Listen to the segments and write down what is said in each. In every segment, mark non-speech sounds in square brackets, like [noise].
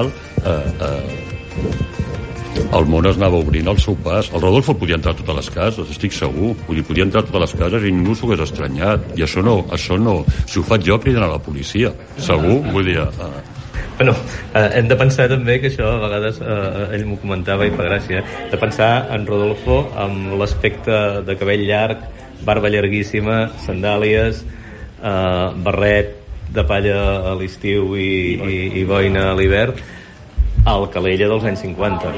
eh, eh, el món es anava obrint al seu pas. El Rodolfo podia entrar a totes les cases, estic segur. Vull dir, podia entrar a totes les cases i ningú s'ho hagués estranyat. I això no, això no... Si ho faig jo, criden a la policia. Segur, vull dir... Eh, Bueno, eh, hem de pensar també que això a vegades eh, ell m'ho comentava i fa gràcia eh, de pensar en Rodolfo amb l'aspecte de cabell llarg barba llarguíssima, sandàlies eh, barret de palla a l'estiu i, i, i boina a l'hivern al Calella dels anys 50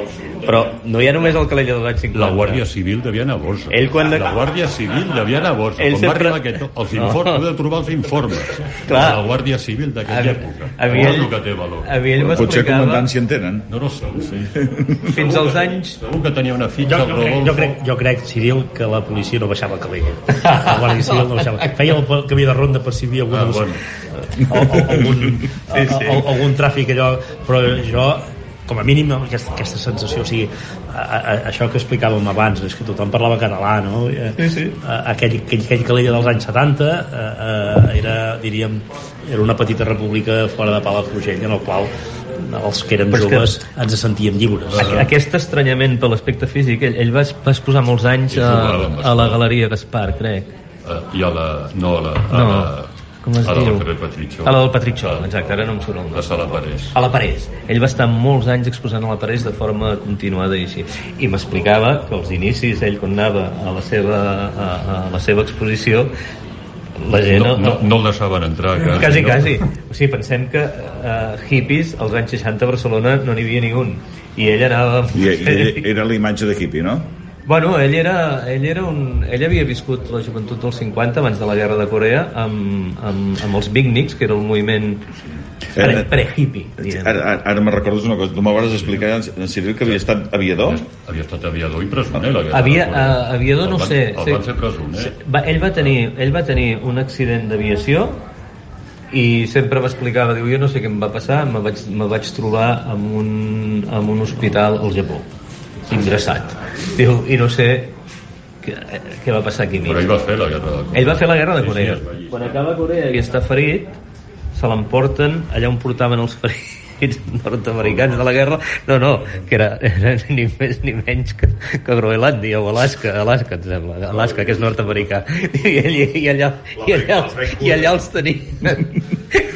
però no hi ha només el Calella dels anys 50 la Guàrdia Civil devia anar a Borsa. Ell quan de- La Guàrdia Civil devia anar a Borsa. Ell Quan sempre- va arribar aquest, els informes, no. de trobar els informes Clar. de la Guàrdia Civil d'aquella època. a mi ell, el que té valor. a mi ell Potser comandants si en tenen. No, no sé. Sí. fins als anys Segur que tenia una fitxa Jo, al jo, crec, jo, crec, jo crec, Ciril, que la policia no baixava a Calella. La Guàrdia Civil no baixava. Feia el camí de ronda per si hi havia Ah, algun, bueno. o, o, algun, sí, sí. O, algun tràfic allò, però jo com a mínim aquesta, aquesta sensació o sigui, a, a, això que explicàvem abans és que tothom parlava català no? sí, sí. Aquell, aquell, aquell Calella dels anys 70 eh, eh, era, diríem era una petita república fora de Palafrugell en el qual els que eren Però és que- joves ens sentíem lliures Aqu- Aquest estranyament per l'aspecte físic, ell, ell va, va exposar molts anys a, a la. Galeria Gaspar, crec. Eh, I a la... No, a la... A No, la, com es a la diu? del carrer Patritxó. A la del exacte, ara no em surt el nom. La Sala Parés. A la Parés. Ell va estar molts anys exposant a la Parés de forma continuada i així. I m'explicava que als inicis, ell quan anava a la seva, a, a la seva exposició, la gent... No, no, no el deixaven entrar, [laughs] quasi. Quasi, no? quasi. O sigui, pensem que uh, hippies als anys 60 a Barcelona no n'hi havia ni un. I ell anava... I, i [laughs] era la imatge de hippie, no? Bueno, ell era, ell era un... Ell havia viscut la joventut dels 50 abans de la guerra de Corea amb, amb, amb els Beatniks, que era el moviment pre- Eh, pre-hippie, diguem. Ara, ara, ara me recordes una cosa. Tu m'ho vas explicar, en Ciril, que havia estat aviador? Havia estat aviador i presoner. la guerra Havia, de Corea. uh, aviador no El van- sé. El sí. van fer presoner. Va, ell, va tenir, ell va tenir un accident d'aviació i sempre m'explicava, diu, jo no sé què em va passar, me vaig, me vaig trobar en un, en un hospital al Japó, ingressat. Diu, i no sé què, què va passar aquí Però ell va fer la guerra de Corea. Ell va fer la guerra de Sí, sí, Corea. va llegir. Quan acaba Corea i està ferit, se l'emporten allà on portaven els ferits nord-americans de la guerra. No, no, que era, era ni més ni menys que, que Groenlàndia o Alaska, Alaska, em sembla, Alaska, que és nord-americà. I, ell, i, allà, i, allà, i allà els tenien.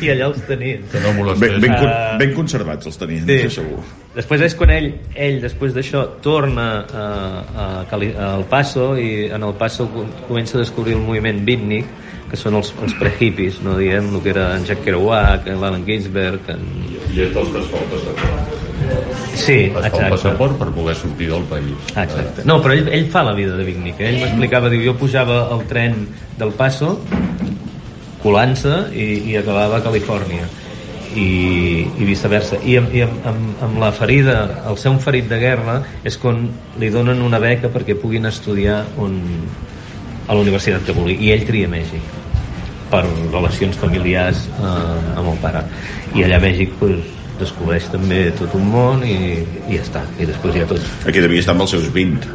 I allà els tenien. Que no Ben, molestés. ben, Ah. ben conservats els tenien, Sí. segur. Després és quan ell, ell després d'això, torna a, a, Cali, a El Paso i en El Paso co- comença a descobrir el moviment beatnik, que són els, els pre-hippies, no diem el que era en Jack Kerouac, en l'Allen Ginsberg, en... I és dels que es fa el passaport. Sí, el exacte. passaport per poder sortir del país. Exacte. No, però ell, ell fa la vida de beatnik. eh? Ell m'explicava, diu, jo pujava al tren del Paso, colant-se i, i acabava a Califòrnia i, i viceversa i, amb, i amb, amb, amb la ferida el ser un ferit de guerra és quan li donen una beca perquè puguin estudiar on, a la universitat que vulgui i ell tria Mèxic per relacions familiars eh, amb el pare i allà a Mèxic pues, descobreix també tot un món i, i ja està i després ja tot Aquí devia estar amb els seus 20,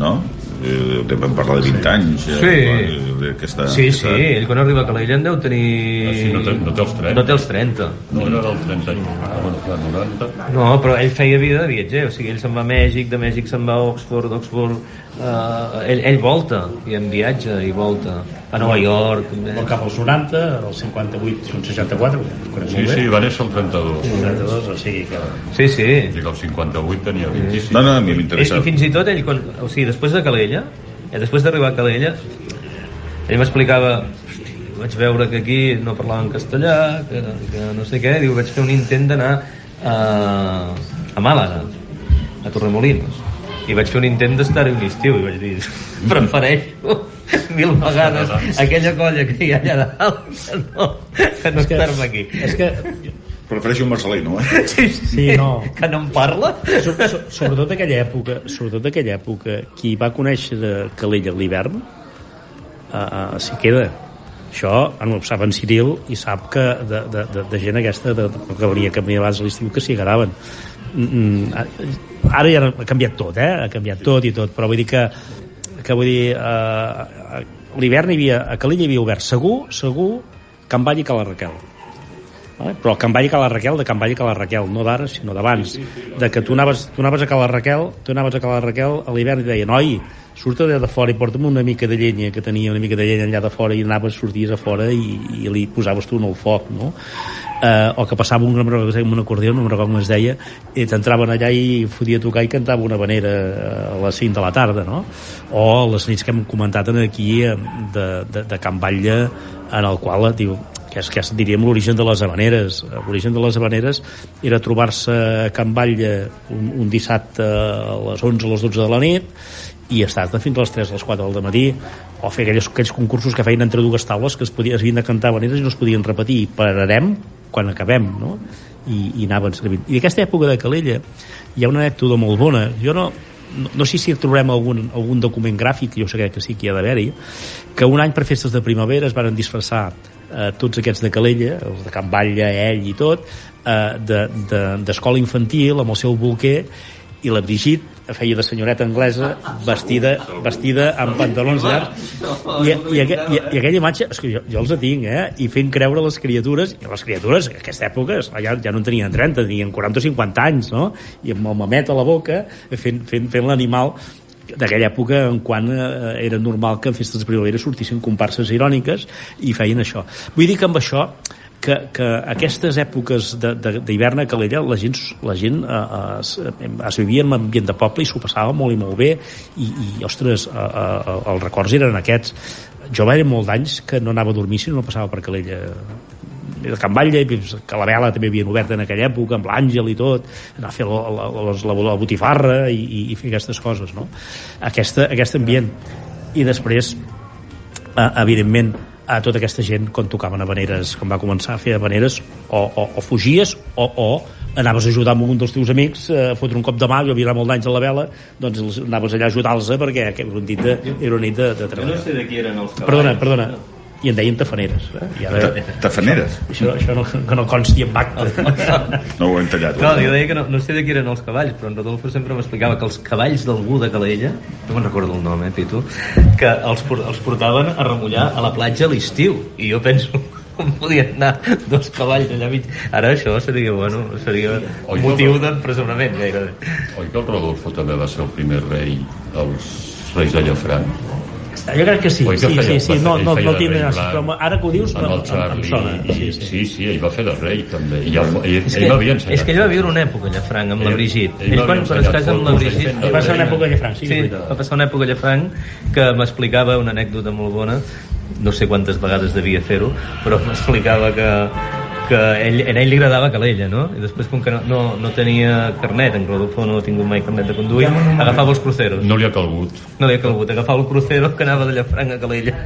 no? Eh, Vam parlar de 20 anys. eh, Sí. Aquesta, Sí, sí, aquesta- ell quan arriba a Calella en deu tenir... Ah, sí, no té- no té els 30. No té els 30. No era del 31, ah, bueno, clar, 90. No, però ell feia vida de viatger, o sigui, ell se'n va a Mèxic, de Mèxic se'n va a Oxford, d'Oxford... Uh, ell, ell volta, i en viatge, i volta. A Nova York... també. Cap als 90, del 58 fins al 64, ho conec Sí, sí, va néixer el 32. 32, o sigui que... Sí, sí. O sigui que el 58 tenia 25. No, no, a mi I, m'interessa. I fins i tot ell, quan, o sigui, després de Calella, eh, després d'arribar a Calella, ell m'explicava "Hosti, vaig veure que aquí no parlaven castellà, que, que no sé què, diu, vaig fer un intent d'anar a, a Màlaga, a Torremolinos, i vaig fer un intent d'estar-hi un estiu, i vaig dir, prefereixo [laughs] mil vegades aquella colla que hi ha allà dalt que no, que no estar-me aquí. És que, Prefereixo un marcelino, eh? Sí, sí, Sí, no. que no em parla. so, so, sobretot aquella època, sobretot aquella època, qui va conèixer de Calella a l'hivern, uh, uh, s'hi queda. Això en ho sap en Ciril i sap que de, de, de, de gent aquesta de, de, que venia que venia abans a l'estiu que s'hi agradaven. Mm, mm, ara ja ha canviat tot, eh? Ha canviat tot i tot, però vull dir que, que vull dir, uh, a l'hivern hi havia, a Calella hi havia obert segur, segur, Can Vall i Cala Raquel. Eh? Però Can Vall i Cala Raquel, de Can Vall i Cala Raquel, no d'ara, sinó d'abans. De que tu anaves, tu anaves a Cala Raquel, tu anaves a Cala Raquel a l'hivern i deia, noi, surt allà de fora i porta'm una mica de llenya, que tenia una mica de llenya allà de fora i anaves, sorties a fora i, i li posaves tu en el foc, no? Eh, o que passava un, amb un acordió, no com es deia, i t'entraven allà i fotia a tocar i cantava una vanera a les 5 de la tarda, no? O les nits que hem comentat aquí eh, de, de, de Can Batlle, en el qual, diu, que és, que és diríem l'origen de les habaneres l'origen de les habaneres era trobar-se a Can Batlle un, un dissabte a les 11 o les 12 de la nit i estar fins a les 3 o les 4 del matí o fer aquells, aquells concursos que feien entre dues taules que es, podia, es havien de cantar habaneres i no es podien repetir pararem quan acabem no? I, i anaven servint i d'aquesta època de Calella hi ha una anècdota molt bona jo no, no, no sé si trobarem algun, algun document gràfic, jo sé que sí que hi ha d'haver-hi, que un any per festes de primavera es van disfressar eh, tots aquests de Calella, els de Can Batlle, ell i tot, eh, d'escola de, de, infantil amb el seu bolquer i la Brigitte feia de senyoreta anglesa vestida, vestida amb pantalons llargs i, i, i, i aquella imatge és que jo, jo els tinc eh? i fent creure les criatures i les criatures en aquesta època ja, ja no en tenien 30, tenien 40 o 50 anys no? i amb el mamet a la boca fent, fent, fent l'animal d'aquella època en quan eh, era normal que en festes de primavera sortissin comparses iròniques i feien això. Vull dir que amb això que, que aquestes èpoques d'hivern a Calella la gent, la gent eh, es, es vivia en ambient de poble i s'ho passava molt i molt bé i, i ostres, eh, eh, els records eren aquests jo va haver molt d'anys que no anava a dormir si no passava per Calella de Can Batlle, que la vela també havien obert en aquella època, amb l'Àngel i tot, anar a fer la, la, la, la botifarra i, i, i fer aquestes coses, no? Aquesta, aquest ambient. I després, eh, evidentment, a tota aquesta gent quan tocaven habaneres, quan va començar a fer habaneres, o, o, o fugies o, o anaves a ajudar amb un dels teus amics a fotre un cop de mà, jo havia molt d'anys a la vela doncs anaves allà a ajudar-los perquè era una nit de, era una nit de, de treballar. Jo no sé de qui eren els cavalls. Perdona, perdona i en deien tafaneres. Eh? I ara, tafaneres? Això, això no, que no consti en acte. [laughs] no ho he tallat. No, jo deia que no, no sé de qui eren els cavalls, però en Rodolfo sempre m'explicava que els cavalls d'algú de Calella, no me'n recordo el nom, eh, Pitu, que els, els portaven a remullar a la platja a l'estiu. I jo penso, [laughs] com podien anar dos cavalls allà mig. Ara això seria, bueno, seria Oi, motiu d'empresonament, gairebé. Oi que el Rodolfo també va ser el primer rei dels reis de Llafranc? Jo crec que sí, que sí, sí, sí, no, no, no tinc però ara que ho dius no, em, em sona. Sí, sí, sí, sí, ell va fer de rei també. I ell, ell, ell m'havia ensenyat. És que ell va viure una època a Llafranc amb la Brigitte. Ell, ell quan, quan es casa amb la Brigitte... Va passar una època a Llafranc, sí, sí va passar una època a Llafranc que m'explicava una anècdota molt bona no sé quantes vegades devia fer-ho, però m'explicava que, que ell, a ell li agradava Calella, no? I després, com que no, no, no tenia carnet, en Rodolfo no ha tingut mai carnet de conduir, agafava els cruceros. No li ha calgut. No li ha calgut, agafava el crucero que anava de Llafranc a Calella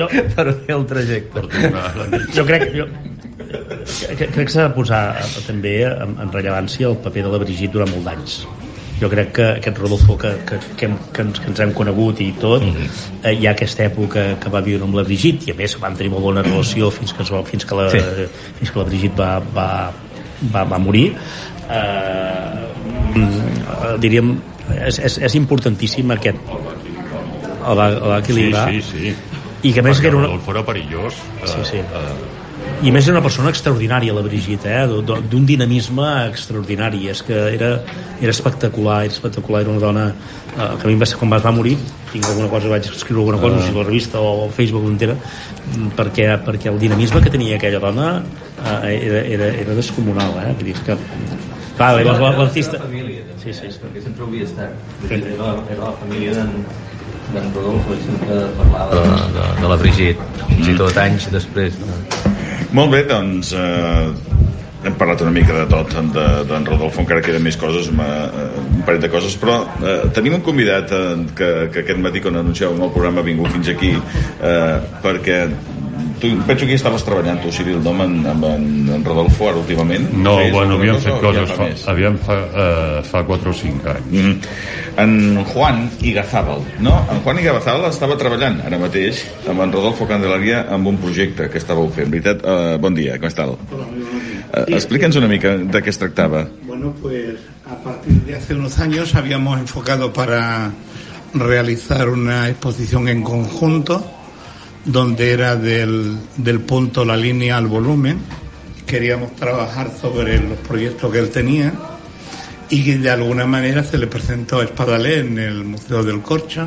jo, [laughs] per fer el trajecte. Per jo crec, jo, crec que s'ha de posar també en, en rellevància el paper de la Brigitte durant molt d'anys jo crec que aquest Rodolfo que, que, que, hem, que, ens, que ens hem conegut i tot mm -hmm. eh, hi ha aquesta època que va viure amb la Brigitte i a més van tenir molt bona relació fins que, fins que, la, sí. fins que la Brigitte va, va, va, va morir eh, mm, diríem és, és, és importantíssim aquest el va, el va equilibrar sí, sí, sí. i que més que era una... Rodolfo era perillós eh, sí, sí. Eh, i més era una persona extraordinària la Brigitte eh? d'un dinamisme extraordinari és que era, era espectacular era espectacular, era una dona eh, que a mi va ser quan va morir tinc alguna cosa, vaig escriure alguna cosa, uh. no sé si la revista o el Facebook entera mm, perquè, perquè el dinamisme que tenia aquella dona eh, era, era, era descomunal eh? Vull dir que clar, l'artista sí, sí, sí. perquè sempre ho havia estat era, la, era la família d'en d'en Rodolfo sempre parlava de, de, de la Brigitte fins i tot anys després no? Molt bé, doncs eh, hem parlat una mica de tot d'en de, Rodolfo, encara queden més coses una, eh, un parell de coses però eh, tenim un convidat eh, que, que aquest matí quan anunciàvem el programa ha vingut fins aquí eh, perquè tu penso que hi estaves treballant tu, Cyril, no? amb, amb, en, en Rodolfo ara últimament no, bueno, havíem fet coses fa, havíem fa, uh, fa 4 o 5 anys mm -hmm. en Juan Igazábal no? en Juan Igazábal estava treballant ara mateix amb en Rodolfo Candelaria amb un projecte que estàveu fent veritat? Uh, bon dia, com estàs? Uh, Explica'ns una mica de què es tractava bueno, pues a partir de hace unos años habíamos enfocado para realizar una exposición en conjunto donde era del, del punto la línea al volumen. Queríamos trabajar sobre los proyectos que él tenía y que de alguna manera se le presentó a Espadalé en el Museo del Corcho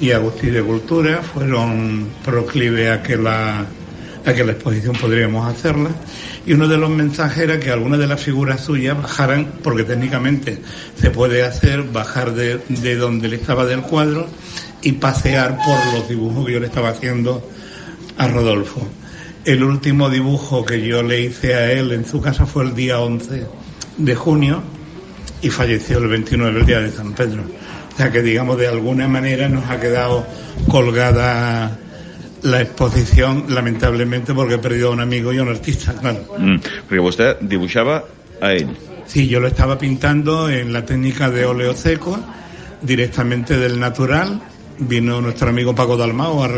y Agustín de Cultura fueron proclive a que la a que la exposición podríamos hacerla. Y uno de los mensajes era que algunas de las figuras suyas bajaran, porque técnicamente se puede hacer, bajar de, de donde le estaba del cuadro y pasear por los dibujos que yo le estaba haciendo a Rodolfo. El último dibujo que yo le hice a él en su casa fue el día 11 de junio y falleció el 29, el día de San Pedro. O sea que, digamos, de alguna manera nos ha quedado colgada la exposición, lamentablemente, porque he perdido a un amigo y a un artista, claro. Mm, perquè vostè dibuixava a ell. Sí, yo lo estaba pintando en la técnica de óleo seco, directamente del natural. Vino nuestro amigo Paco Dalmao a,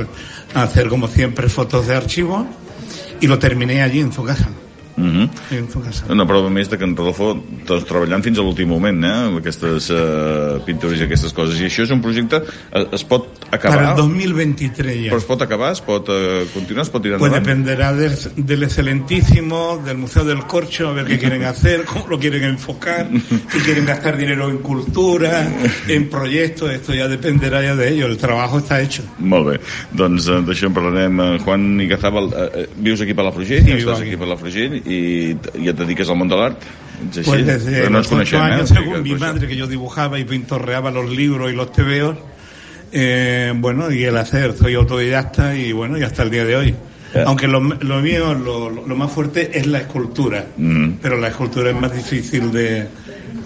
a hacer, como siempre, fotos de archivo y lo terminé allí en su casa. Mm -hmm. En su casa. Una prova més de que en Rodolfo doncs, treballant fins a l'últim moment eh, amb aquestes eh, pintures i aquestes coses i això és un projecte, eh, es pot acabar Para el 2023 ya. però es pot acabar, es pot eh, continuar, es pot tirar Pues endavant dependerá del, del excelentísimo, del Museo del Corcho, a ver qué quieren hacer, cómo lo quieren enfocar, si quieren gastar dinero en cultura, en proyectos, esto ya dependerá ya de ellos, el trabajo está hecho. Molt bé, doncs eh, d'això en parlarem eh, Juan Igazábal, eh, eh, vius aquí a Palafrugell Sí, estàs aquí aquí. a Palafrugell i, i et dediques al món de l'art? Pues desde Però no los ocho eh? años, sigui según mi madre, que yo dibujaba y pintorreaba los libros y los tebeos, eh, bueno, y el hacer, soy autodidacta y bueno, y hasta el día de hoy. Aunque lo, lo mío, lo, lo más fuerte es la escultura, Mm. pero la escultura es más difícil de,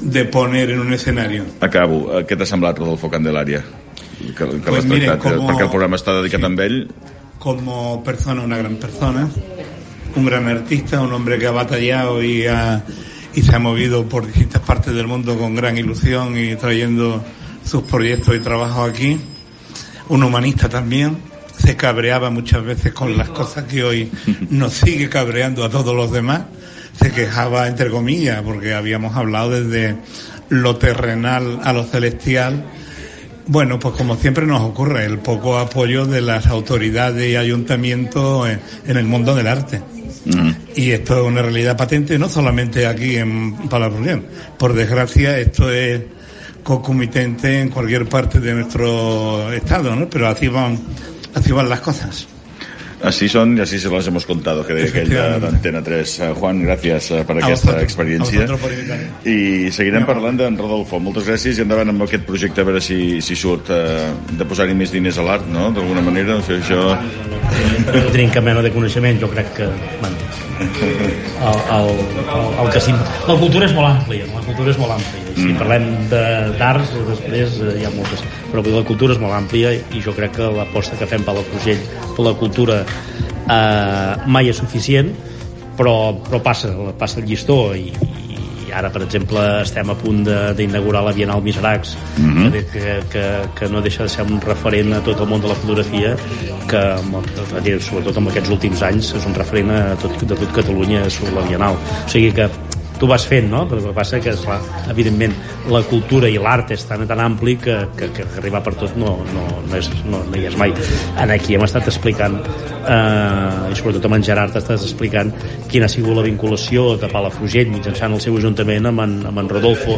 de poner en un escenario. Acabo, eh, què t'ha semblat Rodolfo Candelària? Que, que Pues tractat, eh, como- perquè el programa està dedicat Sí. amb ell como persona una gran persona, un gran artista, un hombre que ha batallado y, ha- y se ha movido por distintas partes del mundo con gran ilusión y trayendo sus proyectos y trabajos aquí. Un humanista también, se cabreaba muchas veces con las cosas que hoy nos sigue cabreando a todos los demás. Se quejaba, entre comillas, porque habíamos hablado desde lo terrenal a lo celestial bueno, pues como siempre nos ocurre, el poco apoyo de las autoridades y ayuntamientos en, en el mundo del arte. Mm. Y esto es una realidad patente, no solamente aquí en Palafrugell. Por desgracia, esto es concomitente en cualquier parte de nuestro estado, ¿no? Pero así van, así van las cosas. Así son y así se las hemos contado, que de- Efectivamente. d'Antena 3. Eh, Juan, gràcies eh, per aquesta experiència. a. I seguirem parlant d'en Rodolfo. Moltes gràcies i endavant amb aquest projecte a veure si, si surt eh, de posar-hi més diners a l'art, no? D'alguna manera, o sigui, això... no tenim cap mena de coneixement, jo crec que bueno, el, el, el, el que sí, la cultura és molt àmplia la cultura és molt àmplia si Mm. parlem de- d'arts després eh, hi ha moltes però la cultura és molt àmplia i jo crec que l'aposta que fem per la Palafrugell per la cultura eh, mai és suficient però, però passa, passa el llistó i, i ara per exemple estem a punt de- d'inaugurar la Bienal Miseracs Mhm. que, que, que no deixa de ser un referent a tot el món de la fotografia que dir, sobretot en aquests últims anys és un referent a tot, de tot Catalunya sobre la Bienal o sigui que tu vas fent, no? Però el que passa que, esclar, evidentment, la cultura i l'art és tan, tan ampli que, que, que arribar per tot no, no, no, és, no, no hi és mai. En aquí hem estat explicant, eh, i sobretot amb en Gerard estàs explicant quina ha sigut la vinculació de Palafrugell mitjançant el seu ajuntament amb en, amb en Rodolfo,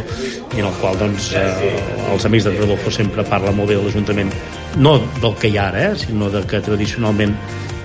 i en el qual doncs, eh, els amics d'en Rodolfo sempre parlen molt bé de l'Ajuntament, no del que hi ha ara, eh, sinó de que tradicionalment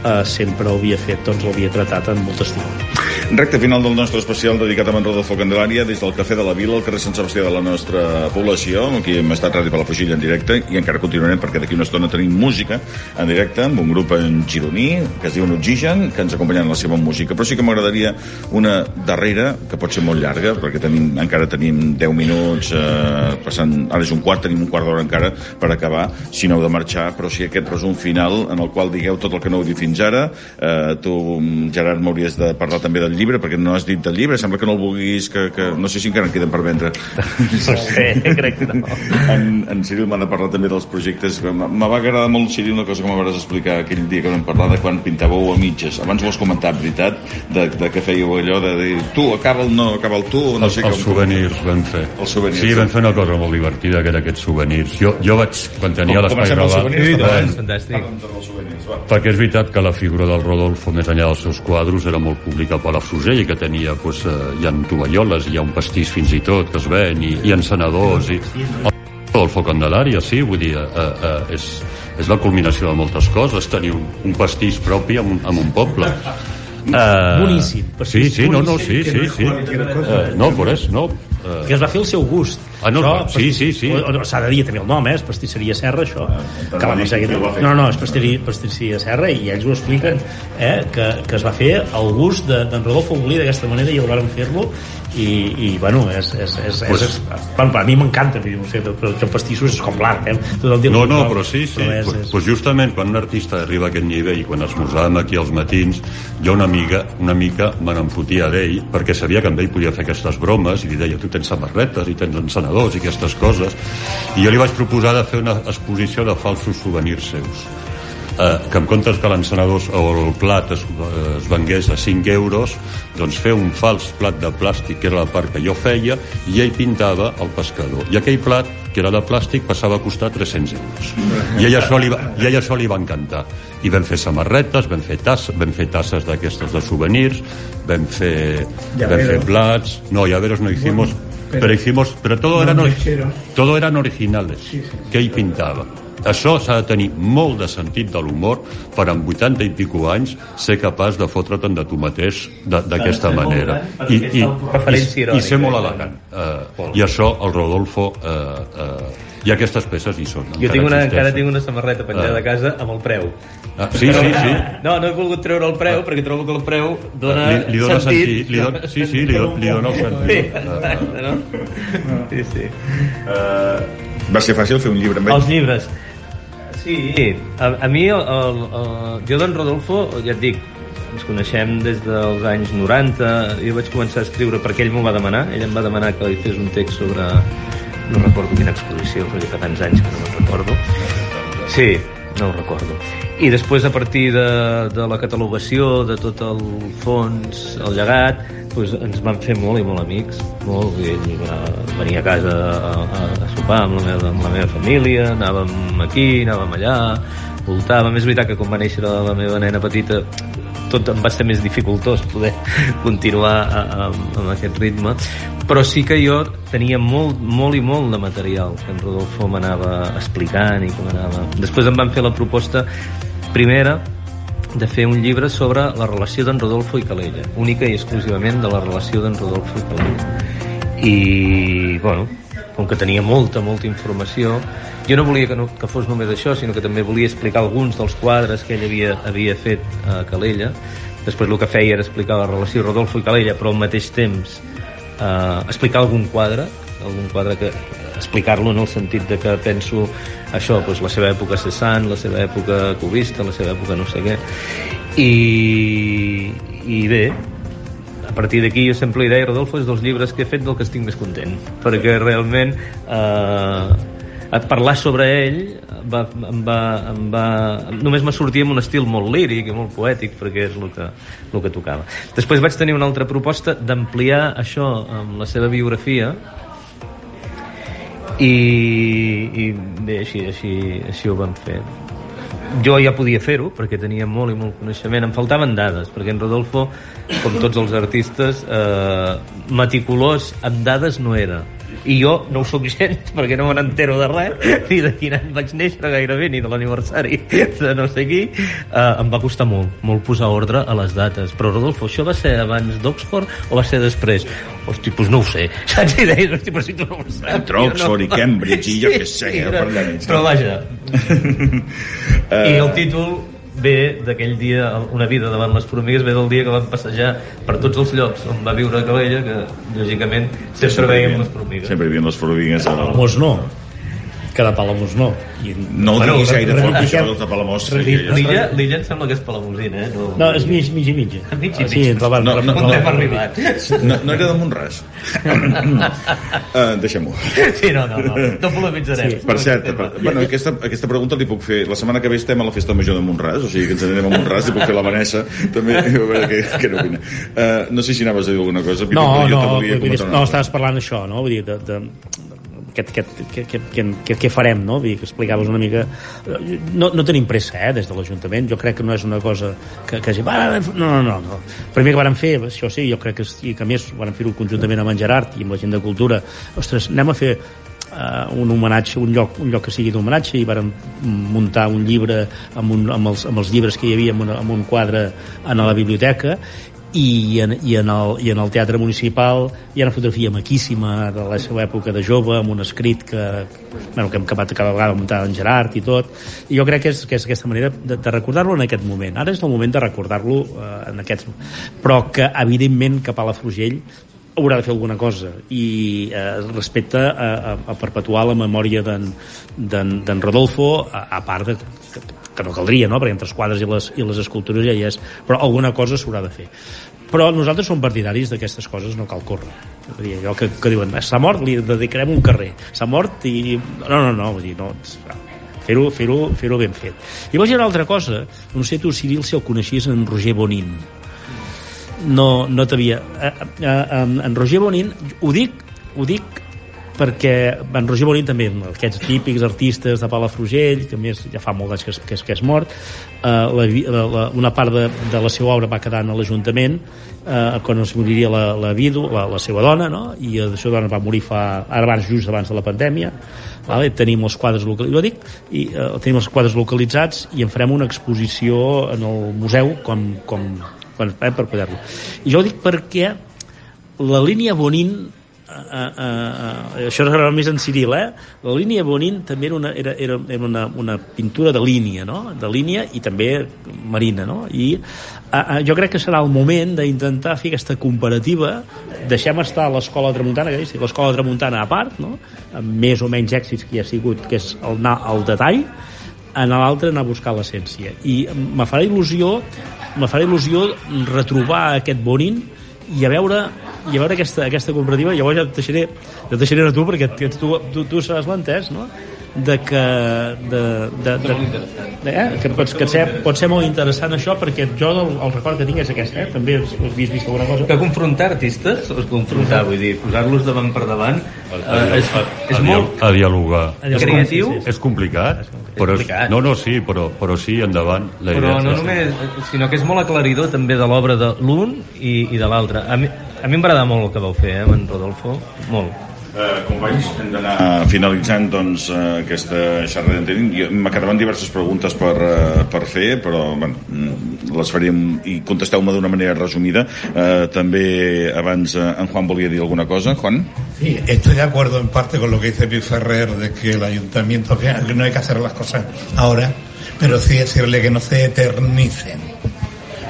eh, sempre ho havia fet, doncs l'havia tratat amb molt estima. Recte final del nostre especial dedicat a en Rodolfo Candelària des del Cafè de la Vila, al carrer Sant Sebastià de la nostra població. Aquí hem estat Ràdio Palafrugell en directe i encara continuarem perquè d'aquí una estona tenim música en directe amb un grup en gironí que es diu Oxigen, que ens acompanyen en la seva música. Però sí que m'agradaria una darrera, que pot ser molt llarga, perquè tenim, encara tenim 10 minuts, eh, passant, ara és un quart, tenim un quart d'hora encara per acabar, si no heu de marxar, però sí aquest resum final en el qual digueu tot el que no heu dit fins ara. Eh, tu, Gerard, m'hauries de parlar també del llibre, perquè no has dit del llibre, sembla que no el vulguis, que, que no sé si encara en queden per vendre. No sé, crec que no. En, en Ciril m'ha de parlar també dels projectes. Me va agradar molt, Ciril, una cosa que m'hauràs explicar aquell dia que vam parlar de quan pintàveu a mitges. Abans ho has comentat, veritat? De, de que fèieu allò de dir tu, acaba el no, acaba el tu, no Els, sé els souvenirs vam fer. Els souvenirs, Sí, vam fer una cosa molt divertida, que era aquests souvenirs. Jo, jo vaig, quan tenia Com- l'espai comencem els gravat... souvenirs, eh, fantàstic. els souvenirs, va. perquè és veritat que la figura del Rodolfo, més enllà dels seus quadros, era molt pública a Palafrugell que tenia pues, eh, hi ha tovalloles, hi ha un pastís fins i tot que es ven, i, i encenedors i... el foc Candelària, sí, vull dir, eh, eh, és, és la culminació de moltes coses, tenir un, un pastís propi en un, en un poble. Uh, Boníssim, Sí, sí, no, no, boníssim, sí, que no sí, sí. cosa. Uh, no, per és, no. Uh, que es va fer el seu gust. Ah, no, Això, sí, sí, sí. S'ha de dir també el nom, eh? És pastisseria Serra, això. però que van ser... va fer. No, no, és pastisseria, pastisseria Serra i ells ho expliquen, eh? Que, que es va fer el gust de- d'en Rodolfo Molí d'aquesta manera i el varen fer-lo i, i bueno, és, és, és, és, és, bueno, per a mi m'encanta no sé, però que pastissos és com l'art eh? tot el dia No, no, però- però sí, sí. però és, Pues, és... pues justament quan un artista arriba a aquest nivell, quan esmorzàvem aquí als matins, jo una amiga, una mica me n'emfotia d'ell, perquè sabia que amb ell podia fer aquestes bromes, i li deia, tu tens samarretes i tens encenedors i aquestes coses, i jo li vaig proposar de fer una exposició de falsos souvenirs seus. Eh, que en comptes que l'encenedor o el plat es, es vengués a 5 euros doncs fer un fals plat de plàstic que era la part que jo feia i ell pintava el pescador. I aquell plat que era de plàstic passava a costar 300 euros. I a ell això li va, i a ell això li va encantar. I vam fer samarretes, vam fer, tasses, vam fer tasses d'aquestes de souvenirs vam fer, vam fer plats. No, llaveros no hicimos pero- pero hicimos, pero todo No lecheros. todo eran originales Sí, sí. que ell pintava això s'ha de tenir molt de sentit de l'humor per amb 80 i pico anys ser capaç de fotre'te'n de tu mateix de- d'aquesta manera gran, i, i, i, i ser molt eh? elegant uh, i això el Rodolfo uh, uh, i aquestes peces hi són Jo tinc una, encara tinc una samarreta penjada Ah. a casa amb el preu. ah, sí, sí, sí No, no he volgut treure el preu perquè trobo que el preu dona, li, li dona sentit. sentit, li dona, sí, sí, li, do- li dona el Sí, sentit Ah, exacte, no? Sí, sí. Va ser fàcil fer un llibre amb ell? Els llibres. Sí, a, a mi, el, el, el, jo d'en Rodolfo, ja et dic, ens coneixem des dels anys 90, jo vaig començar a escriure perquè ell m'ho va demanar, ell em va demanar que li fes un text sobre... no recordo quina exposició, perquè fa tants anys que no me'n recordo. Sí, no ho recordo. I després, a partir de, de la catalogació, de tot el fons, el llegat, doncs ens vam fer molt i molt amics, molt, i ell va, venia a casa a, a, a sopar amb la, meva, amb la meva família, anàvem aquí, anàvem allà, voltàvem. És veritat que quan va néixer la meva nena petita tot em va ser més dificultós poder [laughs] continuar a, amb aquest ritme però sí que jo tenia molt, molt i molt de material que en Rodolfo m'anava explicant i que m'anava... Després em van fer la proposta primera de fer un llibre sobre la relació d'en Rodolfo i Calella, única i exclusivament de la relació d'en Rodolfo i Calella. I, bueno, com que tenia molta, molta informació, jo no volia que, no, que fos només això, sinó que també volia explicar alguns dels quadres que ell havia, havia fet a Calella. Després el que feia era explicar la relació Rodolfo i Calella, però al mateix temps eh, explicar algun quadre, algun quadre que explicar-lo en el sentit de que penso això, doncs la seva època cessant, la seva època cubista, la seva època no sé què. I, i bé, a partir d'aquí jo sempre li deia Rodolfo és dels llibres que he fet del que estic més content perquè realment eh, parlar sobre ell va, em va, em va, només me sortia amb un estil molt líric i molt poètic perquè és el que, el que tocava. Després vaig tenir una altra proposta d'ampliar això amb la seva biografia i, i bé, així, així, així ho vam fer. Jo ja podia fer-ho perquè tenia molt i molt coneixement. Em faltaven dades perquè en Rodolfo com tots els artistes eh, meticulós amb dades no era i jo no ho sóc gens [laughs] perquè no me n'entero de res ni de quin any vaig néixer gairebé ni de l'aniversari de no sé qui. Eh, em va costar molt, molt posar ordre a les dates. Però Rodolfo, això va ser abans d'Oxford o va ser després? Hosti, doncs no ho sé. [laughs] Saps? I deies, hosti, però si tu no ho saps Entre Oxford i Cambridge i jo [laughs] què sé, sí, jo era- però vaja. I el títol ve d'aquell dia, una vida davant les formigues, ve del dia que vam passejar per tots els llocs on va viure Calella, que lògicament sempre veiem les formigues. Sempre hi havia les formigues al... Palamós no que de Palamós no I, No Bueno, diguis gaire re- fort, això dels de Palamós. L'illa l'illa- em sembla que és palamosina, eh? No, no, és mig, mig i mig [laughs] Mig i mig. sí, entre No, no, no. No, no era de Montràs. uh, [laughs] Deixem-ho. Sí, no, no, no, no polemitzarem. Sí. Per cert, per, bueno, aquesta, aquesta pregunta li puc fer. La setmana que ve estem a la festa major de Montràs, o sigui que ens anirem a Montràs i puc fer la Vanessa, també, a veure què, què n'opina. Uh, no sé si anaves a dir alguna cosa. No, però jo no, no, cosa. estaves parlant això, no? Vull dir, de, de, aquest, aquest, què, què, què, què farem, no? Vull dir, que explicaves una mica... No, no tenim pressa, eh, des de l'Ajuntament. Jo crec que no és una cosa que, que. No, no, no, no. Primer que vàrem fer, això sí, jo crec que, sí, que a més vàrem fer-ho conjuntament amb en Gerard i amb la gent de Cultura. Ostres, anem a fer uh, un homenatge, un lloc, un lloc que sigui d'homenatge i vàrem muntar un llibre amb, un, amb, els, amb els llibres que hi havia amb, una, amb un quadre a la biblioteca i en, i, en el, i en el Teatre Municipal hi ha una fotografia maquíssima de la seva època de jove, amb un escrit que, bueno, que hem acabat cada vegada muntar en Gerard i tot, i jo crec que és, que és aquesta manera de, de recordar-lo en aquest moment. Ara és el moment de recordar-lo eh, en aquests però que evidentment que Palafrugell haurà de fer alguna cosa. I eh, respecte a, a, a perpetuar la memòria d'en Rodolfo a, a part de que no caldria, no? perquè entre els quadres i les, i les escultures ja hi és, però alguna cosa s'haurà de fer. Però nosaltres som partidaris d'aquestes coses, no cal córrer. Vull dir, allò que, que diuen, s'ha mort, li dedicarem un carrer. S'ha mort i... No, no, no, vull dir, no, fer-ho fer -ho, fer -ho ben fet. I hi ha una altra cosa, no sé tu, Ciril, si el coneixies en Roger Bonin. No, no t'havia... Eh, eh, en, en Roger Bonin, ho dic, ho dic perquè en Roger Bonin també, aquests típics artistes de Palafrugell, que més ja fa molt anys que, que, que és mort, eh, la, la, una part de, de la seva obra va quedar en l'Ajuntament eh, quan es moriria la, la vidu, la, la seva dona, no? i la seva dona va morir fa, ara abans, just abans de la pandèmia, vale? tenim els quadres localitzats, dic, i eh, tenim els quadres localitzats i en farem una exposició en el museu com, com, com eh, per poder-lo. I jo ho dic perquè la línia Bonin uh, uh, uh, això és més en Ciril, eh? La línia Bonin també era una, era, era, era una, una pintura de línia, no? De línia i també marina, no? I uh, uh, jo crec que serà el moment d'intentar fer aquesta comparativa. Deixem estar l'escola tramuntana, que l'escola tramuntana a part, no? Amb més o menys èxits que hi ha sigut, que és el anar al detall, en l'altre anar a buscar l'essència. I me farà il·lusió me farà il·lusió retrobar aquest Bonin i a veure i a veure aquesta, aquesta comparativa llavors ja et deixaré, ja et deixaré a tu perquè tu, tu, tu seràs l'entès no? de que de, de, de, de, eh? que, pots, que ser, pot ser molt interessant això perquè jo el, el record que tinc és aquest eh? també has, has vist, vist alguna cosa que confrontar artistes o confrontar, vull dir, posar-los davant per davant eh, és, és a, molt a dialogar és creatiu és complicat, però, complicat. no, no, sí, però, però sí, endavant la però idea no és- només, sinó que és molt aclaridor també de l'obra de l'un i, i de l'altre. A mi, a mi m'agrada molt el que vau fer eh, amb en Rodolfo, molt Eh, companys, hem d'anar uh, finalitzant doncs, uh, aquesta xerrada Me quedaven diverses preguntes per, uh, per fer, però bueno, mm, les faríem i contesteu-me d'una manera resumida. Uh, també abans uh, en Juan volia dir alguna cosa. Juan? Sí, estoy de acuerdo en parte con lo que dice Pil Ferrer de que el ayuntamiento, que no hay que hacer las cosas ahora, pero sí decirle que no se eternicen,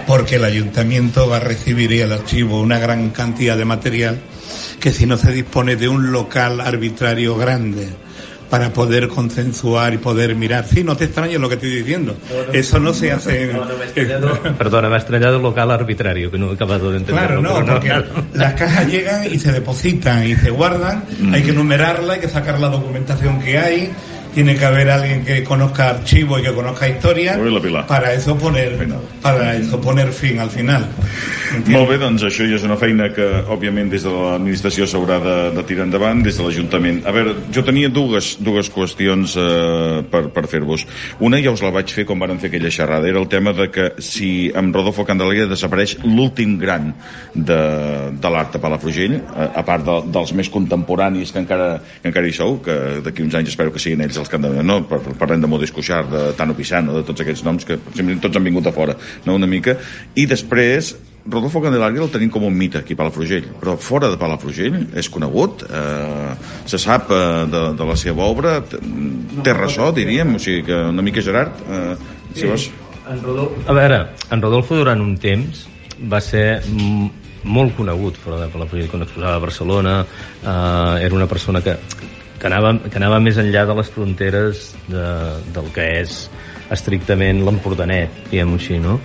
porque el ayuntamiento va a recibir y el archivo una gran cantidad de material que si no se dispone de un local arbitrario grande para poder consensuar y poder mirar. Sí, no te extrañes lo que estoy diciendo. Eso no se hace... en- Perdona, m'ha estranyat el local arbitrario, que no he acabado de entender. Claro, no, porque las cajas llegan y se depositan y se guardan, hay que numerarla, hay que sacar la documentación que hay, tiene que haber alguien que conozca archivo y que conozca historia, para eso poner para eso poner fin al final. ¿Entiendes? Molt bé, doncs això ja és una feina que, òbviament, des de l'administració s'haurà de, de tirar endavant, des de l'Ajuntament. A veure, jo tenia dues, dues qüestions eh, per, per fer-vos. Una ja us la vaig fer quan van fer aquella xerrada, era el tema de que si amb Rodolfo Candelaria desapareix l'últim gran de, de l'art de Palafrugell, a, a part de, dels més contemporanis que encara, que encara hi sou, que d'aquí uns anys espero que siguin ells els que han de... No? Par- Parlem de Modest Cuixart, de Tano Pisano, de tots aquests noms que tots han vingut a fora, no? una mica. I després, Rodolfo Candelaria el tenim com un mite aquí a Palafrugell, però fora de Palafrugell és conegut, eh, se sap eh, de, de la seva obra, té ressò, diríem, o sigui que una mica Gerard, eh, si vols... En Rodolfo... A veure, en Rodolfo durant un temps va ser molt conegut fora de Palafrugell quan exposava a Barcelona eh, era una persona que, que, anava, que anava més enllà de les fronteres de, del que és estrictament l'Empordanet, diguem-ho així, no?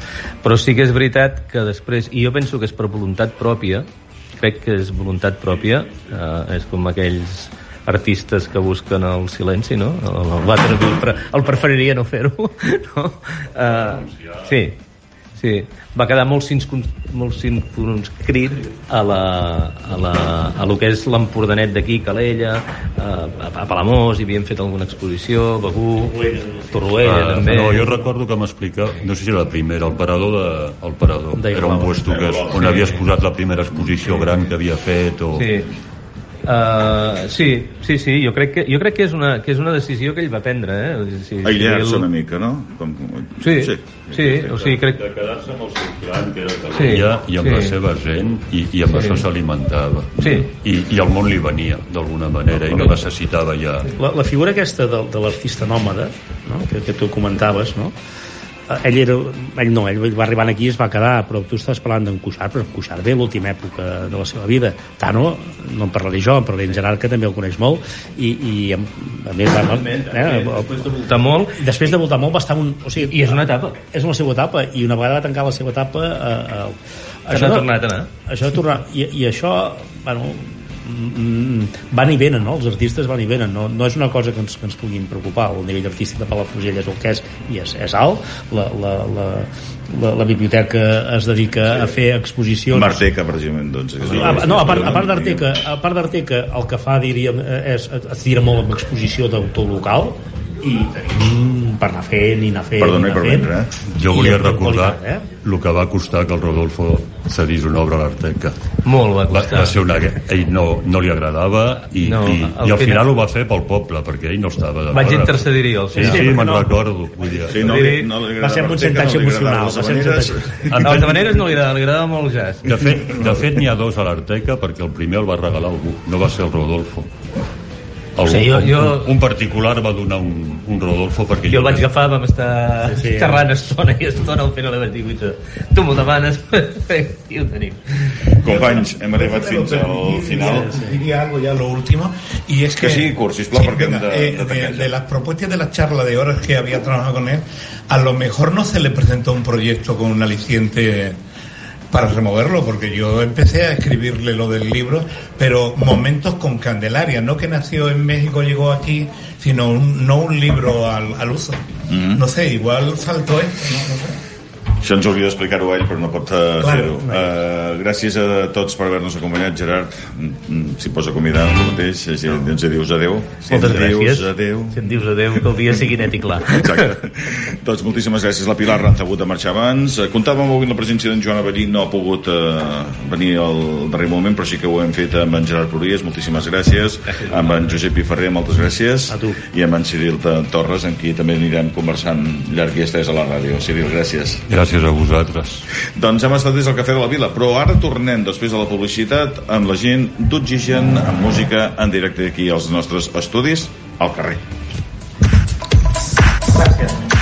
Però sí que és veritat que després, i jo penso que és per voluntat pròpia, crec que és voluntat pròpia, eh, és com aquells artistes que busquen el silenci, no? El, el, el preferiria no fer-ho, [laughs] no? Uh, sí, Sí, va quedar molt, molt circunscrit a, la, a, la, a lo que és l'Empordanet d'aquí, Calella, a, a Palamós, hi havien fet alguna exposició, Begú, Torroella, Ah, també. no, jo recordo que m'explica, no sé si era la primera, el parador de, el parador. Era un puesto que, és- on havies posat la primera exposició gran que havia fet o... Sí. Uh, sí, sí, sí, jo crec que, jo crec que, és una, que és una decisió que ell va prendre, eh? Sí, Aïllar-se ell- una mica, no? Com, Sí, sí, sí, o sigui, crec... de quedar-se amb el seu clan, que era Sí, Calella, i amb sí. la seva gent, i, i amb Sí. això s'alimentava. Sí. I, I el món li venia, d'alguna manera, i no necessitava ja... La, la figura aquesta de, de l'artista nòmada, no? que, que tu comentaves, no? Eh, ell era... Ell no, ell va arribant aquí i es va quedar, però tu estàs parlant d'en Cuixart, però en Cuixart ve l'última època de la seva vida. Tano, no en parlaré jo, en parlaré en Gerard, que també el coneix molt, i, i a, més... Va, eh, Després de voltar molt, després de voltar molt va estar un... O sigui, i és una etapa. és la seva etapa i una vegada va tancar la seva etapa eh, eh, Que no ha tornat a anar. això de tornar i, i això bueno, van i venen no? els artistes van i venen no, no és una cosa que ens, que ens puguin preocupar el nivell artístic de Palafrugell és el que és i és, és alt la, la, la, la, la biblioteca es dedica a fer exposicions Marteca, precisament, doncs. que és una- no, a part, a part d'Arteca a part d'Arteca el que fa diríem és, es tira molt amb exposició d'autor local i tenim per anar fent i anar fent Perdona i anar per fent. vendre, eh? Jo volia recordar qualitat, eh? el que va costar que el Rodolfo cedís una obra a l'Arteca. Molt va Va, costar. va ser una... Ell no, no li agradava i, No, i, al i al final- final ho va fer pel poble, perquè ell no estava d'acord. Vaig intercedir-hi al Sí, final. sí, perquè me'n no- recordo. Vull dir, Sí, no, li, no li Va ser amb un no agradaven emocional, va ser un. A les maneres no li agradava, li agradava molt el jazz. De fet, de fet n'hi ha dos a l'Arteca perquè el primer el va regalar algú, no va ser el Rodolfo. El, Sí, jo- jo- Un, un particular va donar un, un Rodolfo perquè Jo el vaig agafar, vam estar Sí, sí, sí. xerrant estona i estona al final vaig dir, "Guita, tu m'ho demanes [laughs] i ho tenim. Companys, hem arribat fins al final. Diría algo ya lo último, y es que... Que sí, Curt, sisplau, perquè hem de- eh, de de, tancar de las propuestas de la charla de horas que había trabajado con él, a lo mejor no se le presentó un proyecto con un aliciente para removerlo, porque yo empecé a escribirle lo del libro, pero momentos con Candelaria, no que nació en México, llegó aquí, sino un- no un libro al, al uso. No sé, igual faltó esto, ¿no? No sé. Això ens hauria d'explicar-ho ell, però no pot uh, fer-ho. no. Uh, gràcies a tots per haver-nos acompanyat, Gerard. Mm, mm, Si pots acomiadar el mateix, si ens dius adeu. Si Moltes gràcies. dius adeu. Si em dius adeu, que el dia sigui net i clar. [laughs] Exacte. doncs moltíssimes gràcies. La Pilar Ranz ha hagut de marxar abans. Eh, Comptàvem avui amb la presència d'en Joan Avellí, no ha pogut eh, venir al darrer moment, però sí que ho hem fet amb en Gerard Pruries, moltíssimes gràcies. Amb en Josep Piferrer, moltes gràcies. A tu. I amb en Ciril Torres, amb qui també anirem conversant llarg i estès a la ràdio. Ciril, gràcies. Gràcies a vosaltres. Doncs hem estat des del Cafè de la Vila, però ara tornem després de la publicitat amb la gent d'Oxigen, amb música en directe aquí als nostres estudis, al carrer. Sí.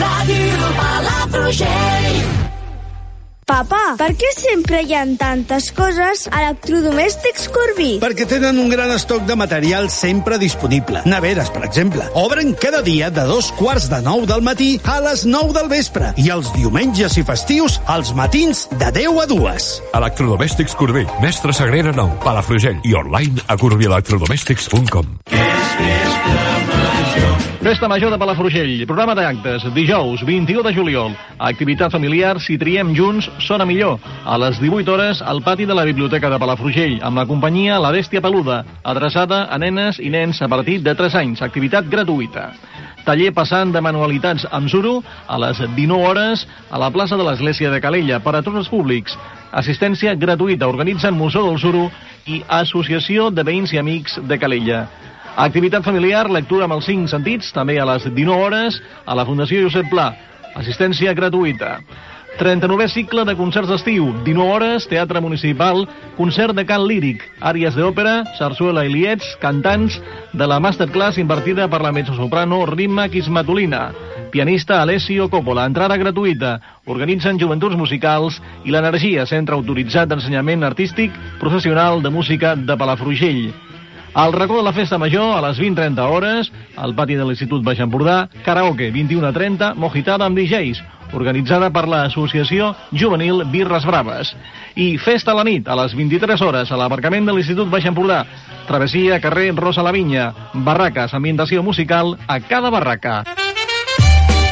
Ràdio, Palafrugell. Papa, per què sempre hi ha tantes coses a electrodomèstics Corbí? Perquè tenen un gran estoc de material sempre disponible. Neveres, per exemple. Obren cada dia de dos quarts de nou del matí a les 9 del vespre i els diumenges i festius als matins de 10 a 2. Electrodomèstics Corbí, Mestre Sagrera 9, Palafrugell i online a corbielectrodomèstics.com. Festa Major de Palafrugell, programa d'actes, dijous 21 de juliol. Activitat familiar, si triem junts, sona millor. A les 18 hores, al pati de la Biblioteca de Palafrugell, amb la companyia La Bèstia Peluda, adreçada a nenes i nens a partir de 3 anys, activitat gratuïta. Taller passant de manualitats amb suro a les 19 hores a la plaça de l'Església de Calella per a tots els públics. Assistència gratuïta organitzen Museu del Suro i Associació de Veïns i Amics de Calella. Activitat familiar, lectura amb els cinc sentits, també a les 19 hores, a la Fundació Josep Pla. Assistència gratuïta. 39è cicle de concerts d'estiu, 19 hores, Teatre Municipal, concert de cant líric, àrees d'òpera, sarsuela i liets, cantants, de la masterclass invertida per la mezzosoprano Rimma Quismatolina. Pianista Alessio Coppola, entrada gratuïta. Organitzen Joventuts Musicals i l'Energia, centre autoritzat d'ensenyament artístic professional de música de Palafrugell. Al racó de la Festa Major, a les 20.30 hores, al pati de l'Institut Baix Empordà, karaoke 21.30, mojitada amb DJs, organitzada per l'Associació Juvenil Birres Braves. I festa a la nit, a les 23 hores, a l'aparcament de l'Institut Baix Empordà. Travessia, carrer Rosa la Vinya. Barraques, ambientació musical a cada barraca.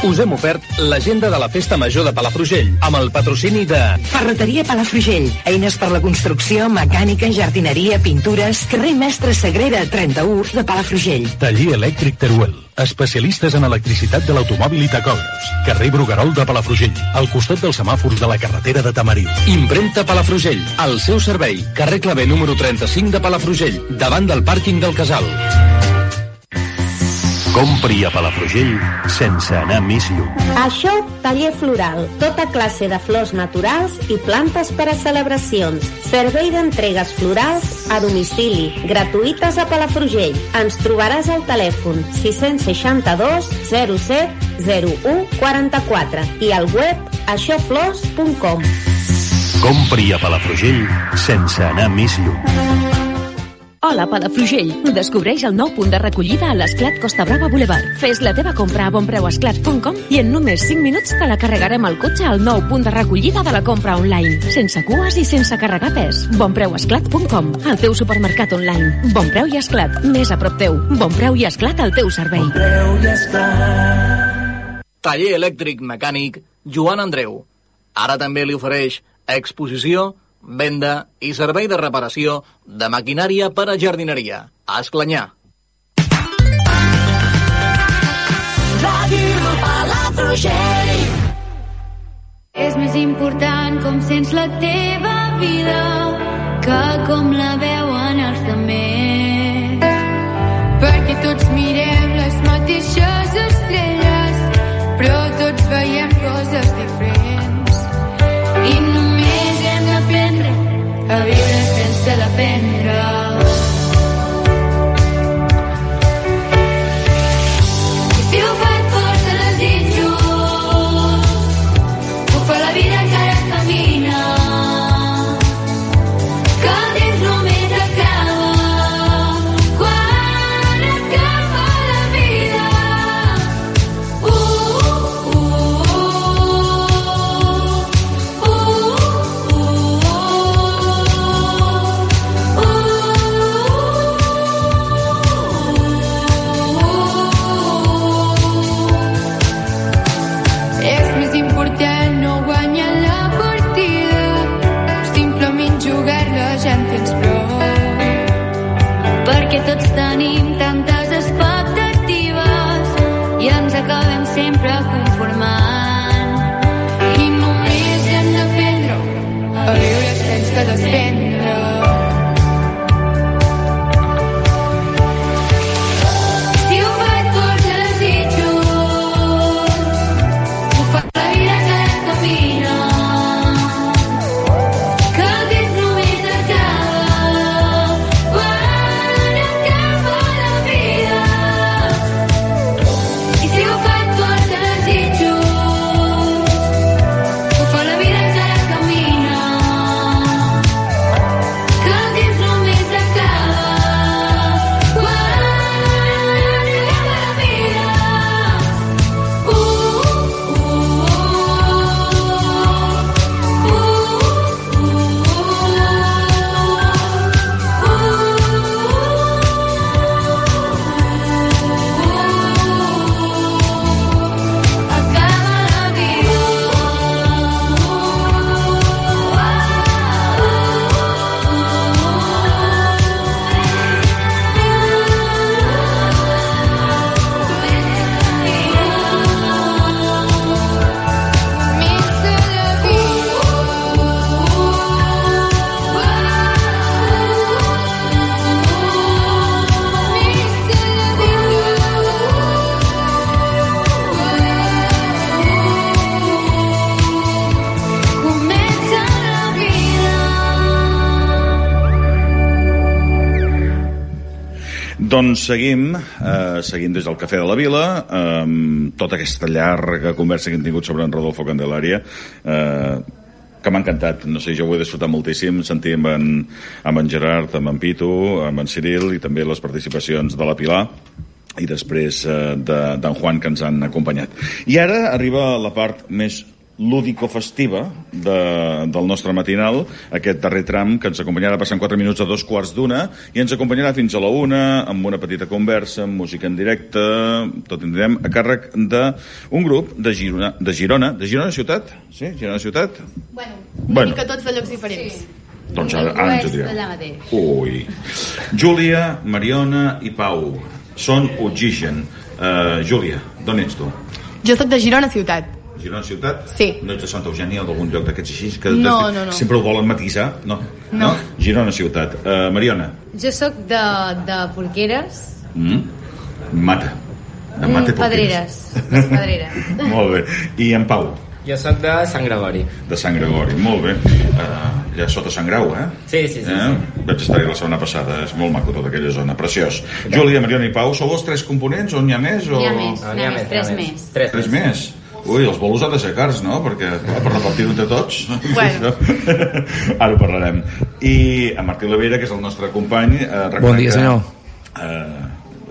Us hem ofert l'agenda de la Festa Major de Palafrugell, amb el patrocini de... Ferreteria Palafrugell. Eines per la construcció, mecànica, jardineria, pintures. Carrer Mestre Sagrera, 31 de Palafrugell. Taller elèctric Teruel. Especialistes en electricitat de l'automòbil i tacògrafs. Carrer Bruguerol de Palafrugell, al costat dels semàfors de la carretera de Tamariu. Impremta Palafrugell, al seu servei. Carrer Clavé número 35 de Palafrugell, davant del pàrquing del Casal. Compri a Palafrugell sense anar més lluny. Això, taller floral. Tota classe de flors naturals i plantes per a celebracions. Servei d'entregues florals a domicili, gratuïtes a Palafrugell. Ens trobaràs al telèfon 662 07 01 44 i al web aixòflors.com. Compri a Palafrugell sense anar més lluny. Hola, Palafrugell. Descobreix el nou punt de recollida a l'Esclat Costa Brava Boulevard. Fes la teva compra a bonpreuesclat.com i en només 5 minuts te la carregarem al cotxe al nou punt de recollida de la compra online. Sense cues i sense carregar pes. Bonpreuesclat.com, el teu supermercat online. Bon preu i esclat, més a prop teu. Bon preu i esclat al teu servei. Taller elèctric mecànic Joan Andreu. Ara també li ofereix exposició, venda i servei de reparació de maquinària per a jardineria. A Esclanyà. Ràdio Palafrugell. És més important com sents la teva vida que com la veuen els demés. Perquè tots mirem les mateixes Doncs seguim, eh, seguim des del Cafè de la Vila, amb tota aquesta llarga conversa que hem tingut sobre en Rodolfo Candelaria. Eh, que m'ha encantat. No sé, jo ho he disfrutat moltíssim, sentir amb en, amb en Gerard, amb en Pitu, amb en Ciril i també les participacions de la Pilar i després eh, de- d'en Juan que ens han acompanyat. I ara arriba la part més lúdico-festiva de, del nostre matinal, aquest darrer tram que ens acompanyarà passant 4 minuts a dos quarts d'una i ens acompanyarà fins a la una amb una petita conversa, amb música en directe tot tindrem a càrrec d'un grup de Girona, de Girona, de Girona ciutat? Sí, Girona ciutat? Bueno, Bueno. bueno. que tots de llocs diferents. Sí. Doncs ara, ara ens ho mateix. Ui. Júlia, Mariona i Pau són Oxigen. Uh, Júlia, d'on ets tu? Jo sóc de Girona ciutat. Girona ciutat? Sí. No ets de Santa Eugènia o d'algun lloc d'aquests així? Que No, no, no. Sempre ho volen matisar? No. No. Girona ciutat. Uh, Mariona? Jo sóc de, de Porqueres, Mm? Mata. De mm, Mate Pedreres, les Pedreres. [laughs] Molt bé. I en Pau? Jo sóc de Sant Gregori. De Sant Gregori, molt bé. Uh, allà sota Sant Grau, eh? Sí, sí, sí. Eh? Vaig estar-hi la setmana passada, és molt maco tota aquella zona, preciós. Júlia, Mariona i Pau, sou els tres components o n'hi ha més? O... N'hi ha més, n'hi ha més, tres més. Tres, Tres més? Ui, els bolos han de ser cars, no? Perquè, clar, per repartir-ho entre tots... [laughs] Bueno. [laughs] Ara ho parlarem. I en Martí Lavera, que és el nostre company... Eh, Bon dia, senyor. Eh,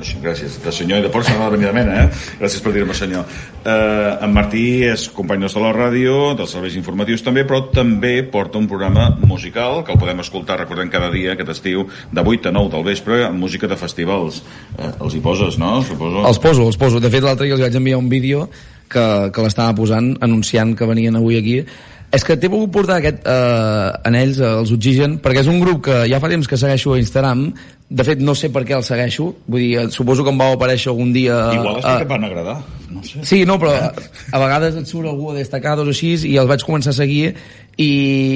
això, gràcies, de senyor i de Porça, no de venir de mena, eh? Gràcies per dir-me senyor. Eh, en Martí és company nostre de la ràdio, dels serveis informatius també, però també porta un programa musical que el podem escoltar, recordem, cada dia, aquest estiu, de 8 a 9 del vespre, amb música de festivals. Eh, els hi poses, no? Suposo. Els poso, els poso. De fet, l'altre dia els vaig enviar un vídeo que, que l'estava posant, anunciant que venien avui aquí. És que t'he volgut portar aquest, eh, en ells, eh, els Oxigen, perquè és un grup que ja fa temps que segueixo a Instagram. De fet, no sé per què el segueixo. Vull dir, eh, suposo que em va aparèixer algun dia... Igual és eh, que et van agradar. No sé. Sí, no, però a vegades et surt algú a destacados o així i els vaig començar a seguir i,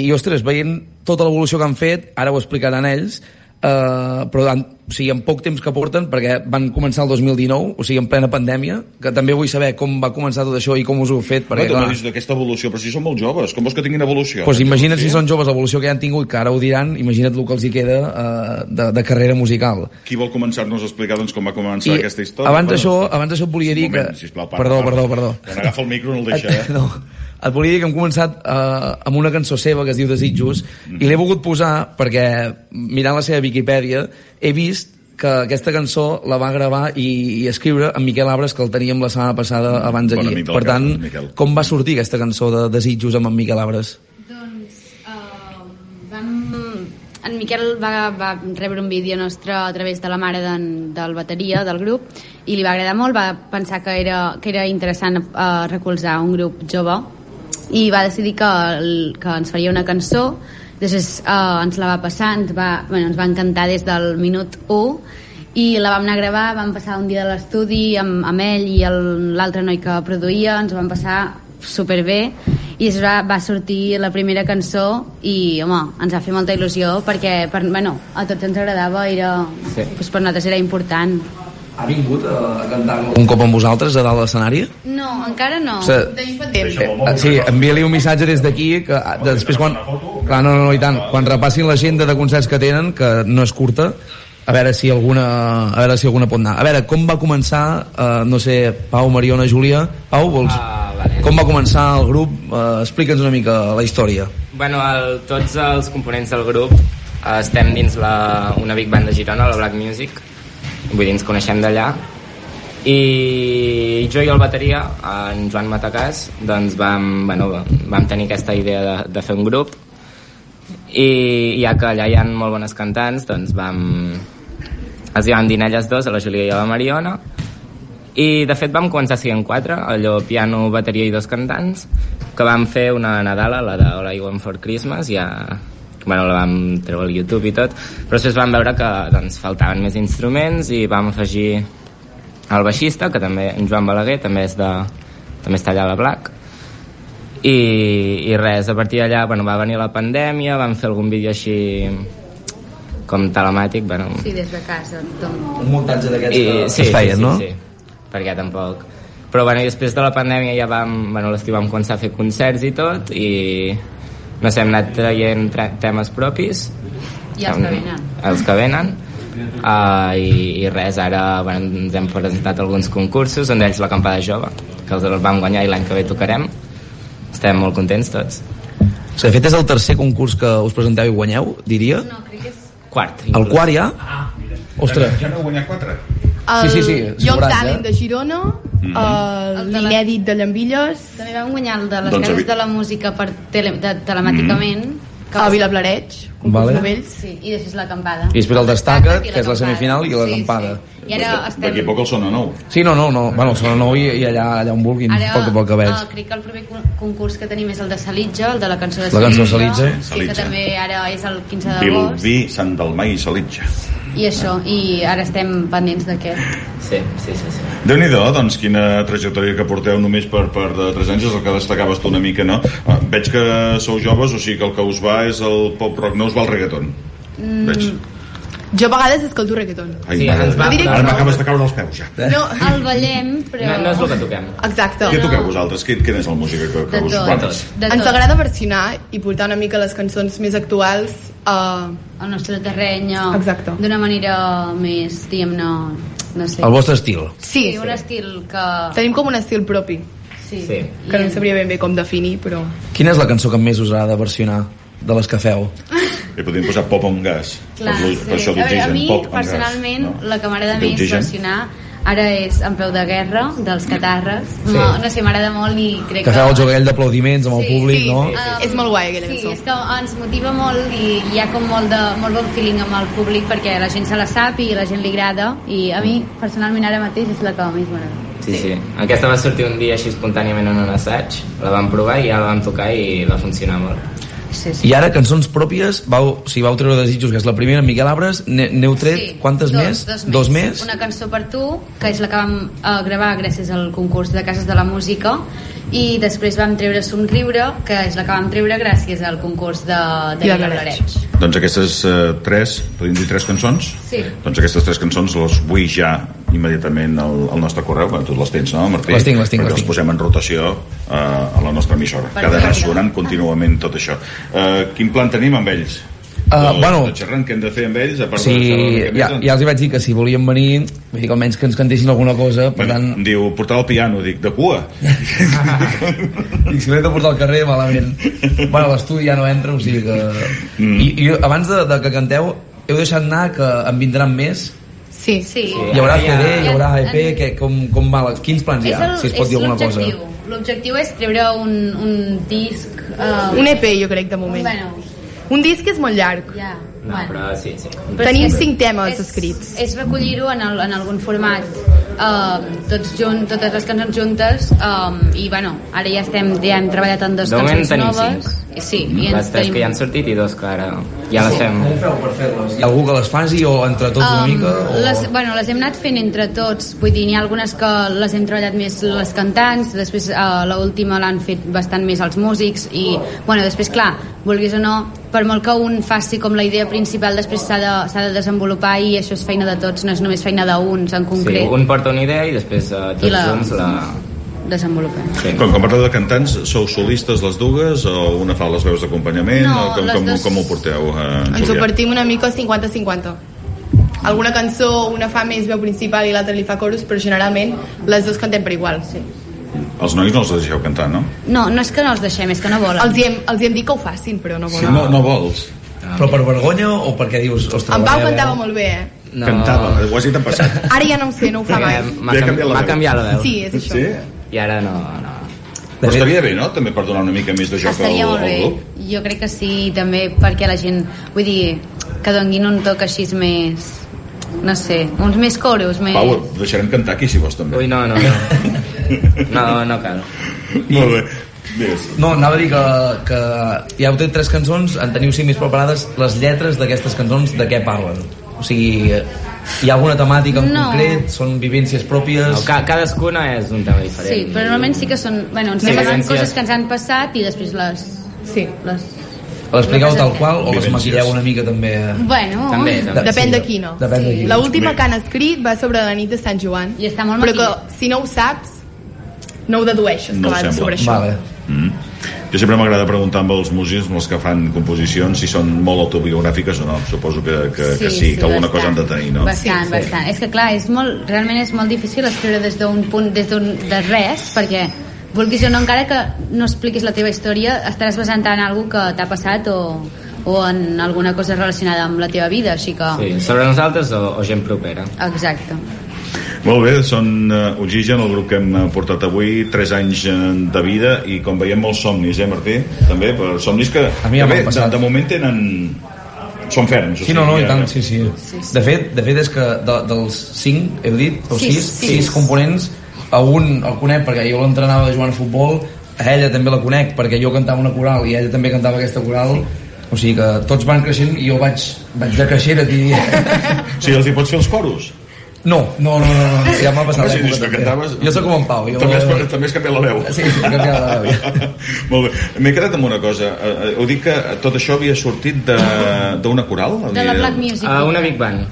i ostres, veient tota l'evolució que han fet, ara ho explicaran ells, eh, però en, o sigui, en poc temps que porten, perquè van començar el 2019, o sigui, en plena pandèmia, que també vull saber com va començar tot això i com us ho heu fet, Perquè, no, clar, d'aquesta evolució, però si són molt joves, com vols que tinguin evolució? pues imagina't si són joves l'evolució que ja han tingut, que ara ho diran, imagina't el que els hi queda eh, de, de carrera musical. Qui vol començar-nos a explicar doncs, com va començar I aquesta història? abans Bueno, d'això, abans d'això et volia dir moment, que... sisplau, para, perdó, para. perdó, perdó. Quan agafa el micro no el deixa, [laughs] eh? No, et volia dir que hem començat eh, amb una cançó seva que es diu Desitjos Mm. i l'he volgut posar perquè mirant la seva Viquipèdia he vist que aquesta cançó la va gravar i, i escriure en Miquel Abres que el teníem la setmana passada abans Bon aquí per tant, Miquel. com va sortir aquesta cançó de Desitjos amb en Miquel Abres? Doncs uh, vam... En Miquel va, va rebre un vídeo nostre a través de la mare d'en, del bateria del grup i li va agradar molt, va pensar que era, que era interessant uh, recolzar un grup jove i va decidir que, el, que ens faria una cançó després uh, ens la va passar ens va, bueno, ens va encantar des del minut 1 i la vam anar a gravar, vam passar un dia de l'estudi amb, amb ell i el- l'altre noi que produïa, ens ho vam passar superbé i es va, va sortir la primera cançó i home, ens va fer molta il·lusió perquè per, bueno, a tots ens agradava era, Sí. doncs per nosaltres era important Ha vingut a, a cantar un cop amb vosaltres a dalt de l'escenari? no, encara no O sigui, Eh, Sí, envia-li un missatge des d'aquí que ah, de- després quan... Clar, no, no, no, i tant. Quan repassin l'agenda de concerts que tenen, que no és curta, a veure si alguna, a veure si alguna pot anar. A veure, com va començar, eh, no sé, Pau, Mariona, Júlia... Pau, vols? Ah, vale. Com va començar el grup? Eh, Explica'ns una mica la història. Bueno, el, tots els components del grup eh, estem dins la, una big band de Girona, la Black Music, vull dir, ens coneixem d'allà, i jo i el bateria, en Joan Matacàs, doncs vam, bueno, vam tenir aquesta idea de, de fer un grup, i ja que allà hi ha molt bones cantants, doncs vam... Els hi vam dir elles dos, a la Júlia i a la Mariona, i de fet vam començar sent quatre, allò piano, bateria i dos cantants, que vam fer una Nadala, la de All I Want for Christmas, ja bueno, la vam treure al YouTube i tot, però després vam veure que doncs, faltaven més instruments i vam afegir el baixista, que també, en Joan Balaguer, també, és de, també està allà a la Black, i, i res, a partir d'allà bueno, va venir la pandèmia, vam fer algun vídeo així com telemàtic, bueno, sí, des de casa doncs. Un muntatge d'aquests que, sí, que es feien, sí, no? Sí, sí, perquè tampoc... Però bueno, i després de la pandèmia ja vam... Bueno, l'estiu vam començar a fer concerts i tot i no sé, hem anat traient tra temes propis i els que venen els que venen uh, i, i res, ara bueno, ens hem presentat alguns concursos un d'ells l'acampada jove que els vam guanyar i l'any que ve tocarem estem molt contents tots O sigui, de fet, és el tercer concurs que us presenteu i guanyeu, diria. No, crec que és... Quart. El quart ja? Ostres. Ja no heu guanyat quatre? El Sí, sí, sí, Young Talent eh? de Girona, el l'inèdit de Llambilles, També vam guanyar el de les Doncs a cases vi- de la música per tele, de, telemàticament. que a va ser- Vilablareig, concurs Vale. de vells. Sí, i després l'acampada. I després el Destaca't, i que és la semifinal, i la Sí, campada. I ara estem... D'aquí a poc el sona nou. Sí, no, no, no. Bueno, són nou i, i allà, allà on vulguin, Ara, poc a poc que veig. eh, crec que el primer con- concurs que tenim és el de Salitja, el de la cançó de La cançó de Salitja. Sí, Salitja. que també ara és el 15 d'agost. Vilbí, Sant Dalmà i Salitja. I això, i ara estem pendents d'aquest. Sí, sí, sí. sí. déu nhi doncs quina trajectòria que porteu només per, per de 3 anys és el que destacaves tu una mica, no? Ah, veig que sou joves, o sigui que el que us va és el pop rock, no us va el reggaeton. Mm, Veig. jo a vegades escolto reggaeton. Ai, Sí, ens va- diré Ara m'acabes de caure dels peus, ja. No, El ballem, però... No, no és el que toquem. exacte. Què toqueu vosaltres? Quin, quina és la música que, que De us tot. Ens agrada versionar i portar una mica les cançons més actuals a... El nostre terreny, d'una manera més, diguem-ne, no sé. El vostre estil. Sí, Sí, un estil que... tenim com un estil propi, Sí. Sí. que no em sabria ben bé com definir, però... Quina és la cançó que més us agrada versionar de les que feu? I podríem posar pop amb gas. Clar, per, sí. per això a, veure, a mi, pop personalment, gas, no? la que m'agrada més versionar ara és En peu de guerra, dels catarres. Sí. No, no sé, m'agrada molt i crec Que feu el joguell d'aplaudiments amb el Sí, públic, sí, no? sí, sí. És molt guai aquella Sí, cançó. és que ens motiva molt i hi ha com molt, de, molt bon feeling amb el públic perquè la gent se la sap i la gent li agrada i a mi, personalment, ara mateix és la que més m'agrada. Sí, sí. Aquesta va sortir un dia així espontàniament en un assaig, la vam provar i ja la vam tocar i va funcionar molt. Sí, I ara, cançons pròpies, vau, si vau treure Desitjos, que és la primera, Miquel Abres, n'heu tret Sí, quantes dos, més? Dos, Dos més? Una cançó per tu, que és la que vam eh, gravar gràcies al concurs de Cases de la Música, i després vam treure Somriure, que és la que vam treure gràcies al concurs de, de de Vilablareig. Doncs aquestes eh, tres, podem dir tres cançons? Sí. Doncs aquestes tres cançons les vull ja immediatament al, al nostre correu, bueno, tu les tens, no, Martí? Les tinc, les tinc, Perquè les tinc. posem en rotació eh, a la nostra emissora. Cada ressonant contínuament tot això. Eh, quin plan tenim amb ells? Uh, bueno, de xerrant, què hem de fer amb ells? A part sí, de ja, ja els hi vaig dir que si volien venir, vull dir que almenys que ens cantessin alguna cosa, per tant... Em diu, portar el piano, dic, de cua. [laughs] Dic, si l'he de portar al carrer, malament. bueno, l'estudi ja no entra, o sigui que... Mm. I, I abans de, de que canteu, heu deixat anar que en vindran més? Sí. Sí. Hi haurà Ja- CD, hi haurà EP, que, com, com va? Quins plans hi ha, el- si es pot és dir alguna cosa? l'objectiu. L'objectiu és treure un, un disc... Uh, Un EP, jo crec, de moment. Bueno, Un disc és molt llarg. ja. No, bueno. però sí, sí. Però Tenim que cinc temes és, escrits. És recollir-ho en, el, en algun format, uh, tots junt, totes les cançons juntes, um, i bueno, ara ja estem, ja hem treballat en dues De cançons noves. cinc. Sí, i Les ens tres tenim... que ja han sortit i dos que ara ja les fem. Com ho feu per fer-les? Hi ha algú que les faci o entre tots una Um, mica? O... les, bueno, les hem anat fent entre tots vull dir, n'hi ha algunes que les hem treballat més les cantants, després uh, l'última l'han fet bastant més els músics i bueno, després clar, vulguis o no per molt que un faci com la idea principal després s'ha de, s'ha de desenvolupar i això és feina de tots, no és només feina d'uns en Sí, concret, un porta una idea i després uh, tots I la- junts la... desenvolupem Sí. Com, com parleu de cantants, sou solistes les dues o una fa les veus d'acompanyament No, o com, com, dues- com ho porteu, eh, Ens ho partim una mica 50-50. Alguna cançó, una fa més veu principal i l'altra li fa coros, però generalment les dues cantem per igual. Sí. Els nois no els deixeu cantar, no? no, no és que no els deixem, és que no volen Els hi, hem, els hi hem dit que ho facin, però no Si volen. no, no vols. Però per vergonya o perquè dius... Ostres, En Pau cantava molt bé, eh? No. Cantava, ho has dit en passat. Ara ja no ho sé, no ho fa mai. M'ha canviat canviat la veu. Sí, és això. Sí? I ara no, no. Però estaria bé, no?, també per donar una mica més de joc al, Estaria al bé. grup. Jo crec que sí, també perquè la gent, vull dir, que donguin un toc així més, no sé, uns més coros, més... Pau, deixarem cantar aquí, si vols, també. Ui, no, no, no. No, no cal. Molt bé. Digues. No, anava a dir que, que ja heu tret tres cançons, en teniu cinc més preparades, les lletres d'aquestes cançons de què parlen? O sigui, hi ha alguna temàtica en No. concret? Són vivències pròpies? No, ca cadascuna és un tema diferent. Sí, però normalment sí que són... Bueno, ens Sí, vivències. coses que ens han passat i després les... Sí. les L'expliqueu tal qual o les maquilleu una mica també? bueno, També, també. Depèn Sí, de qui, no? Depèn de qui. La última Bé. que han escrit va sobre la nit de Sant Joan. I està molt Però que si no ho saps, no ho dedueixes, No que ho va sobre això. Vale. Mm. Jo sempre m'agrada preguntar amb els músics, amb els que fan composicions, si són molt autobiogràfiques o no. Suposo que, que sí, que, sí, que alguna cosa han de tenir, no? Bastant, Sí, sí. bastant. És que clar, és molt, realment és molt difícil escriure des d'un punt, des d'un de res, perquè vulguis o no, encara que no expliquis la teva història, estaràs basant en alguna que t'ha passat o, o en alguna cosa relacionada amb la teva vida, així que... Sí, sobre nosaltres o, o gent propera. Exacte. Molt bé, són uh, Oxigen, el grup que hem eh, portat avui, 3 anys eh, de vida i com veiem molts somnis, eh Martí? També, per somnis que, A mi ja que m'ha bé, de, passat. de moment tenen... Són ferms. o Sí, no, no, i tant, sí, sí. De fet, de fet és que de, dels 5, heu dit, o Sis, 6, sis. 6 components, a un el conec perquè jo l'entrenava de jugant a futbol, a ella també la conec perquè jo cantava una coral i ella també cantava aquesta coral, o sigui que tots van creixent i jo vaig, vaig decreixent, et diria. O sigui, els hi pots fer els coros? No, no, no, no, no ja m'ha passat Home, si que cantaves... Jo sóc com en Pau. Jo... També, has, també has canviat la veu. Sí, he canviat la veu. [laughs] Molt bé. M'he quedat amb una cosa. Eh, eh, Heu dit que tot això havia sortit de- d'una coral? De la Black Music. Uh, una Big Band.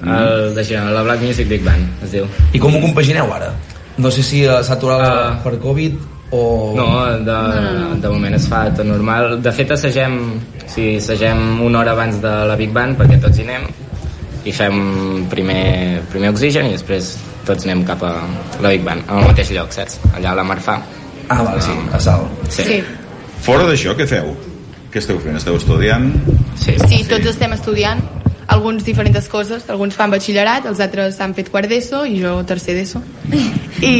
El de Girona, la Black Music Big Band, es diu. I com ho compagineu ara? No sé si eh, s'ha aturat uh, per Covid o... No, de, de moment es fa tot normal. De fet, assagem, sigui, assagem una hora abans de la Big Band perquè tots hi anem i fem primer, primer oxigen i després tots anem cap a la Big Band, al mateix lloc, saps? Allà a la Marfà. Ah, vale, sí, a Salt. Sí. Sí. Fora d'això, què feu? Què esteu fent? Esteu estudiant? Sí. Sí, tots estem estudiant alguns diferents coses, alguns fan batxillerat, els altres han fet quart d'ESO i jo tercer d'ESO. I,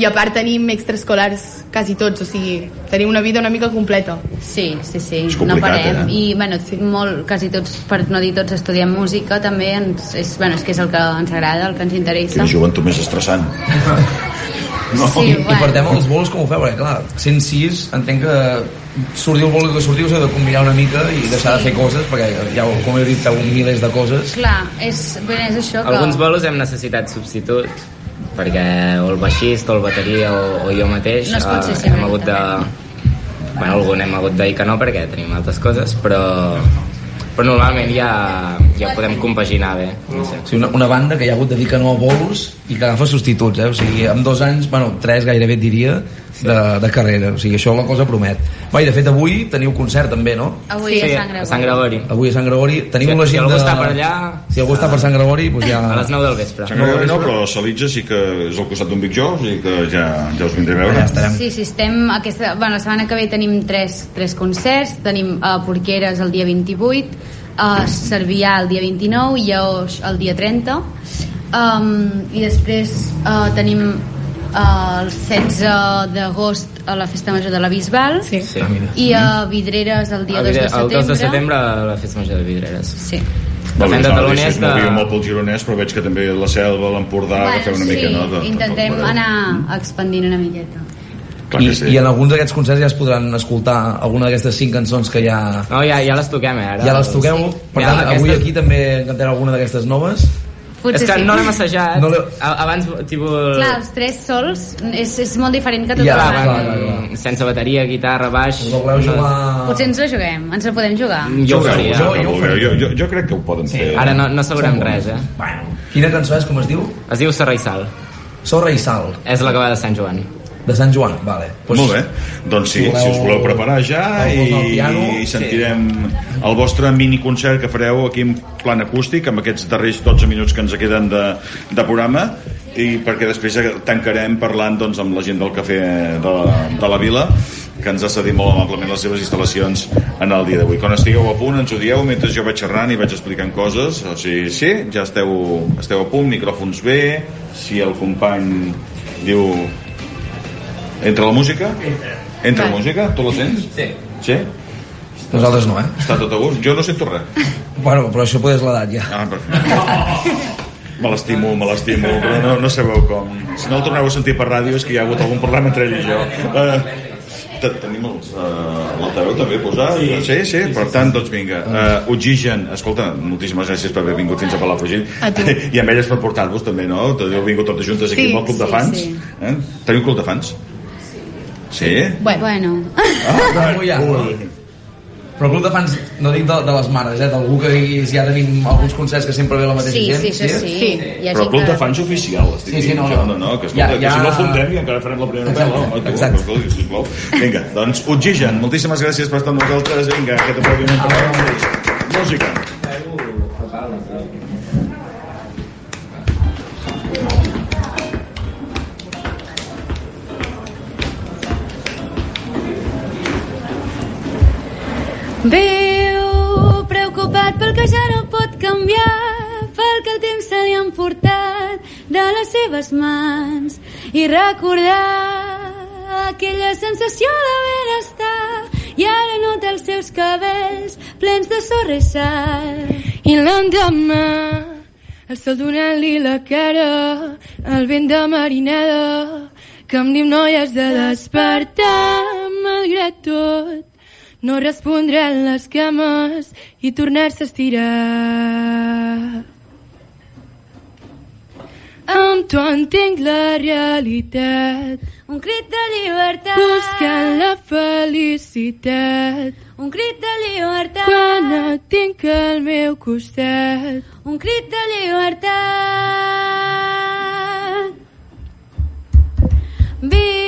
I a part tenim extraescolars quasi tots, o sigui, tenim una vida una mica completa. Sí, sí, sí, És no parem. eh? I, bueno, molt, quasi tots, per no dir tots, estudiem música, també, ens, és, bueno, és que és el que ens agrada, el que ens interessa. Quina joventut més estressant. [laughs] No. Sí, I, bueno. I portem els bolos com ho feu, perquè clar, 106 entenc que sortir el bolo que sortiu s'ha de combinar una mica i deixar de fer coses, perquè ja, ho- com he dit, feu milers de coses. Clar, és, bé, és això que... Alguns bolos hem necessitat substitut perquè o el baixista o el bateria o, o jo mateix No eh, hem hagut de bueno, algun hem hagut de dir que no perquè tenim altres coses però però normalment ja, ja podem compaginar bé no sé. Sigui, una, una banda que hi ha hagut de dir que no a bolos i que agafa substituts, eh? O sigui, en dos anys, bueno, tres gairebé et diria, de, de carrera. O sigui, això la cosa promet. Va, i de fet avui teniu concert també, no? Avui a Sant Gregori. a Sant Gregori Avui a Sant Gregori. Teniu Si- la si gent algú de... està per allà, Si algú està per Sant Gregori, doncs ja... a les 9 del vespre Sant Gregori no, però Salitja sí que és al costat d'un Big Joe, o sigui que ja, ja us vindré a veure. Ja estarem. Sí, sí, estem... Aquesta, bueno, la setmana que ve tenim tres, tres concerts. Tenim a Porqueres el dia 28, a Cervià el dia 29 i a Oix el dia 30. Um, I després uh, tenim uh, el 16 d'agost a la Festa Major de la Bisbal sí. Sí. i a Vidreres el dia el, 2 de el setembre. 2 de setembre a la festa major de Vidreres sí. Vale, Fem de no, taloners de- movíeu molt pel gironès, però veig que també la Selva, l'Empordà, que feu una sí, mica, no? De, intentem de- anar expandint una miqueta. Clar I, sí. I en alguns d'aquests concerts ja es podran escoltar alguna d'aquestes cinc cançons que ja... no, ja, ja les toquem eh, ara Ja les toqueu? Per Ja, tant, avui aquestes- aquí també cantareu alguna d'aquestes noves? Potser és que sí. no l'hem assajat No abans tipus, Clar, els tres sols és, és molt diferent que tot ja, el clar, banda. clar, sense bateria, guitarra, baix la voleu jugar... Potser ens la juguem, ens la podem jugar. jo ho faria Jo, jo, jo, jo, jo, jo crec que ho poden fer. ara no, no sabrem res eh? Quina cançó és, com es diu? es diu Serra i Sal Sorra i Sal, és la que va de Sant Joan de Sant Joan, vale. Pues, Molt bé, doncs sí, si voleu- si us voleu preparar ja i, piano, i sentirem el vostre miniconcert que fareu aquí en plan acústic amb aquests darrers 12 minuts que ens queden de, de programa i perquè després tancarem parlant doncs, amb la gent del cafè de, de la vila que ens ha cedit molt amablement les seves instal·lacions en el dia d'avui. Quan estigueu a punt ens ho dieu mentre jo vaig xerrant i vaig explicant coses o sigui, sí, ja esteu, esteu a punt micròfons bé si el company diu Entra la música? Entra la música? Tu la sents? Sí. Sí? Nosaltres no, eh? Està tot a gust? Jo no sento res. Bueno, però això potser és l'edat ja. Ah, perfecte. Me l'estimo, me l'estimo, però no, no sabeu com. Si no el torneu a sentir per ràdio és que hi ha hagut algun problema entre ell i jo. Uh, tenim els, uh, l'altaveu també posat? Sí, sí, per tant, doncs vinga. Uh, Oxigen, escolta, moltíssimes gràcies per haver vingut fins a Palafrugell. [laughs] I amb elles per portar-vos també, no? Heu vingut totes juntes aquí Sí, amb el Club de sí, Fans. sí. Eh? Teniu Club de Fans? Sí? Bueno. bueno. Ah, [laughs] no, ja. Però el club de fans, no dic de, de les mares, eh? D'algú que hi, ja tenim alguns concerts que sempre ve la mateixa Sí, gent. sí, sí. Sí. Hi ha Però gent Club que- de Fans oficial, estic Sí, sí, no, no. no, no, que, Ja- escolta, ja- que si no fundem i encara farem la primera Exacte, novel·la, home, tu, exacte. escolta, sisplau. Vinga, doncs Oxigen, moltíssimes gràcies per estar amb nosaltres, vinga, aquest aplaudiment per a música. Viu preocupat pel que ja no pot canviar, pel que el temps se li ha emportat de les seves mans i recordar aquella sensació de benestar i ara nota els seus cabells plens de sorra i sal. I l'endemà el sol donant-li la cara el vent de marinada que em diu noies de despertar malgrat tot no respondran les cames i tornar-se a estirar. Amb tu entenc la realitat. Un crit de llibertat. Buscant la felicitat. Un crit de llibertat. Quan et tinc al meu costat. Un crit de llibertat. Viu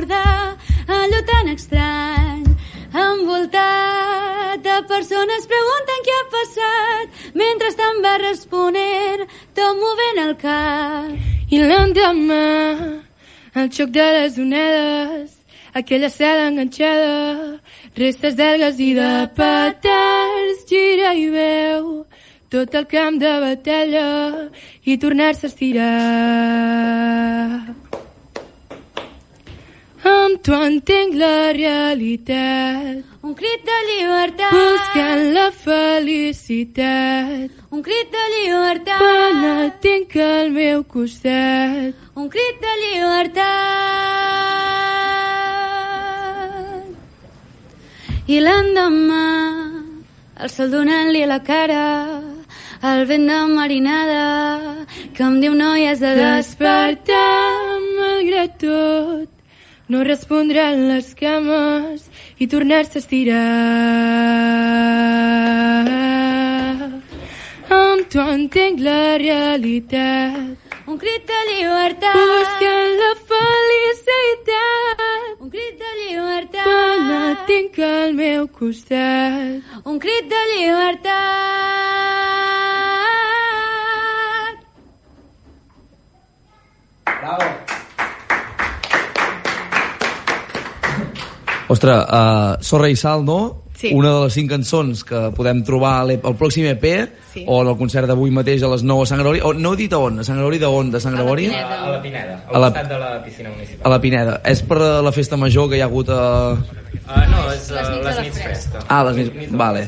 recordar allò tan estrany envoltat de persones pregunten què ha passat mentre estan va responent tot movent el cap I l'endemà el xoc de les onades aquella cel enganxada restes d'algues i de petards gira i veu tot el camp de batalla i tornar-se a estirar. Amb tu entenc la realitat. Un crit de llibertat. Buscant la felicitat. Un crit de llibertat. Quan et tinc al meu costat. Un crit de llibertat. I l'endemà, el sol donant-li la cara, el vent de marinada, que em diu noies de Despertar malgrat tot, no respondran les cames i tornar-se a estirar. Amb tu entenc la realitat. Un crit de llibertat. Buscant la felicitat. Un crit de llibertat. Quan et tinc al meu costat. Un crit de llibertat. Bravo. Ostres, uh, Sorra i Sal, no? Sí. Una de les cinc cançons que podem trobar al al pròxim EP Sí. o en el concert d'avui mateix a les 9 a Sant Gregori. O, no he dit a on, a Sant Gregori d'on? De Sant Gregori? A, la Pineda, A al la- costat de la piscina municipal. A la Pineda. És per la festa major que hi ha hagut a... Uh, no, és uh, les nits festa. Ah, les nits... Vale.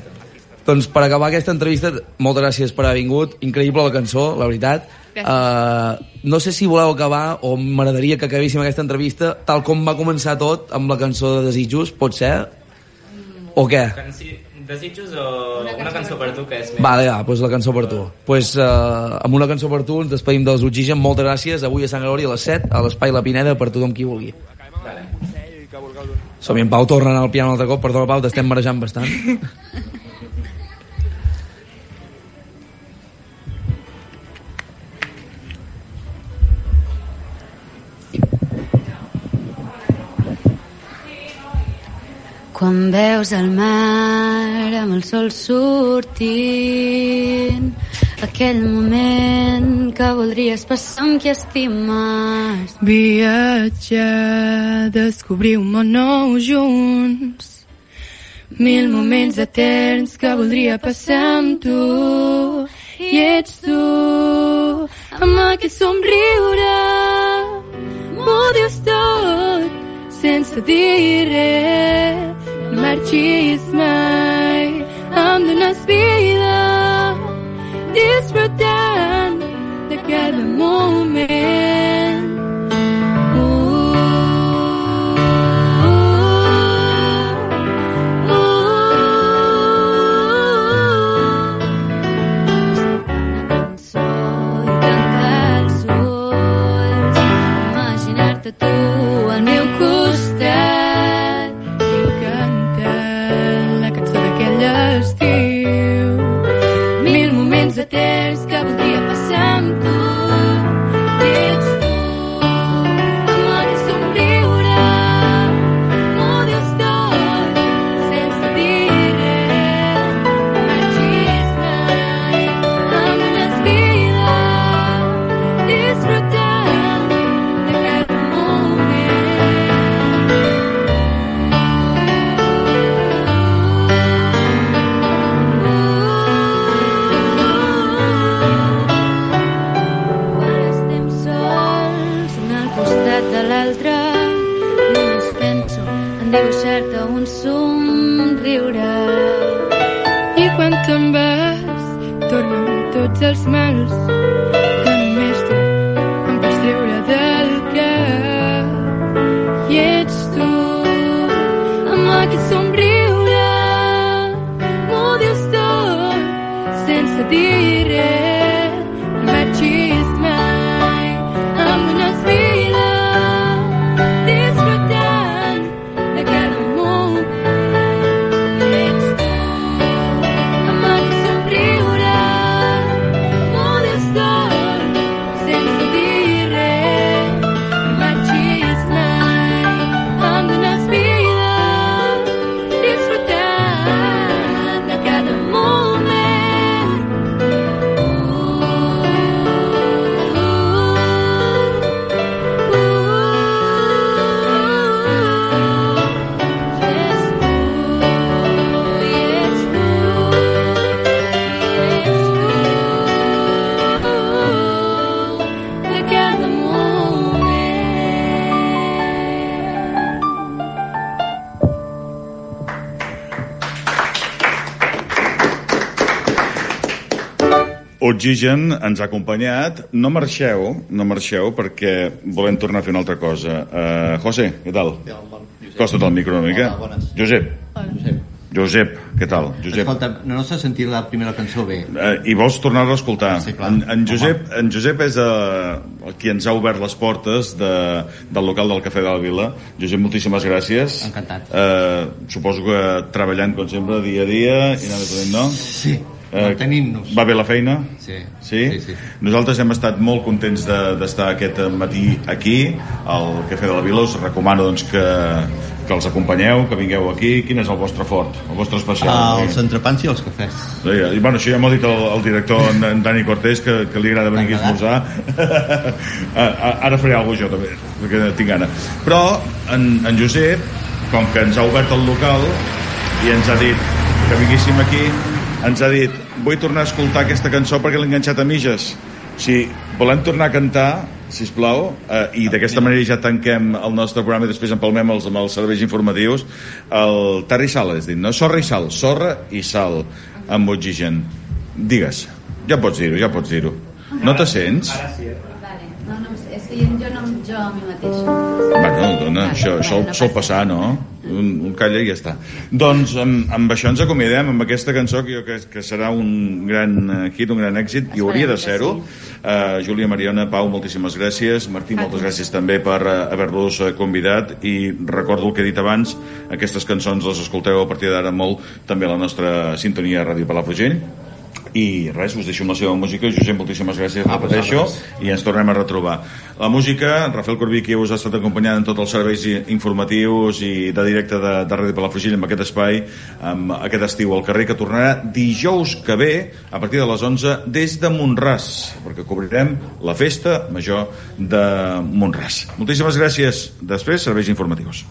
Doncs per acabar aquesta entrevista, moltes gràcies per haver vingut. Increïble la cançó, la veritat. Uh, no sé si voleu acabar o m'agradaria que acabéssim aquesta entrevista tal com va començar tot amb la cançó de Desitjos, pot ser? O què? Canci... Desitjos o una cançó, per tu que és més... Vale, va, doncs la cançó per tu. Pues, uh, amb una cançó per tu ens despedim dels Oxigen. Moltes gràcies. Avui a Sant Gregori a les 7, a l'Espai La Pineda, per tothom qui vulgui. Vale. Som-hi, en Pau torna al piano un altre cop. Perdona, Pau, t'estem marejant bastant. [laughs] Quan veus el mar amb el sol sortint aquell moment que voldries passar amb qui estimes Viatjar, descobrir un món nou junts. Mil moments eterns que voldria passar amb tu. I ets tu, amb aquest somriure. M'ho dius tot, sense dir res. No marxis mai, em dones vida, disfrutant de cada moment. Oxigen ens ha acompanyat. No marxeu, no marxeu, perquè volem tornar a fer una altra cosa. Uh, José, què tal? Costa't el micro una mica. Josep. Josep, què tal? Josep. Escolta, no, no s'ha sentit la primera cançó bé. Uh, I vols tornar-la a escoltar? Sí, clar. En, en, Josep, en Josep és uh, el qui ens ha obert les portes de, del local del Cafè de la Vila. Josep, moltíssimes gràcies. Encantat. Uh, suposo que treballant, com sempre, dia a dia i ponent, no? Sí, Eh, mantenint-nos. Va bé la feina? Sí. Sí? sí, sí. Nosaltres hem estat molt contents de- d'estar de, aquest matí aquí, al Cafè de la Vila. Us recomano doncs, que, que els acompanyeu, que vingueu aquí. Quin és el vostre fort, el vostre especial? Ah, els entrepans i els cafès. Sí, I, bueno, això ja m'ho ha dit el, el director, en, en Dani Cortés, que, que li agrada venir aquí a esmorzar. [laughs] Ara faré alguna cosa jo, també, perquè tinc gana. Però en, en Josep, com que ens ha obert el local i ens ha dit que vinguéssim aquí, ens ha dit, vull tornar a escoltar aquesta cançó perquè l'he enganxat a mitges. Sigui, volem tornar a cantar, si plau, eh, i d'aquesta manera ja tanquem el nostre programa i després empalmem els, amb els serveis informatius. El Terra i Sal, és dit, no? Sorra i sal, sorra i sal amb oxigen. Digues, ja pots dir-ho, ja pots dir-ho. No te sents? Vale. No, no, és que jo, jo a mi mateixa. Bueno, dona, això sol, sol passar, no? Un, un calla i ja està. Doncs amb, amb això ens acomiadem, amb aquesta cançó que jo crec que serà un gran eh, hit, un gran èxit, i hauria de ser-ho. Uh, Júlia, Mariona, Pau, moltíssimes gràcies. Martí, moltes gràcies també per uh, haver-los eh, convidat i recordo el que he dit abans, aquestes cançons les escolteu a partir d'ara molt també a la nostra sintonia a Ràdio Palafrugell i res, us deixo amb la seva música. Josep, moltíssimes gràcies, Ah, repeteixo vosaltres. i ens tornem a retrobar. La música, Rafael Corbí que us ha estat acompanyant en tots els serveis informatius i de directe de, de Ràdio Palafrugell amb aquest espai, amb aquest estiu al carrer que tornarà dijous que ve a partir de les 11 des de Montràs perquè cobrirem la festa major de Montràs moltíssimes gràcies, després serveis informatius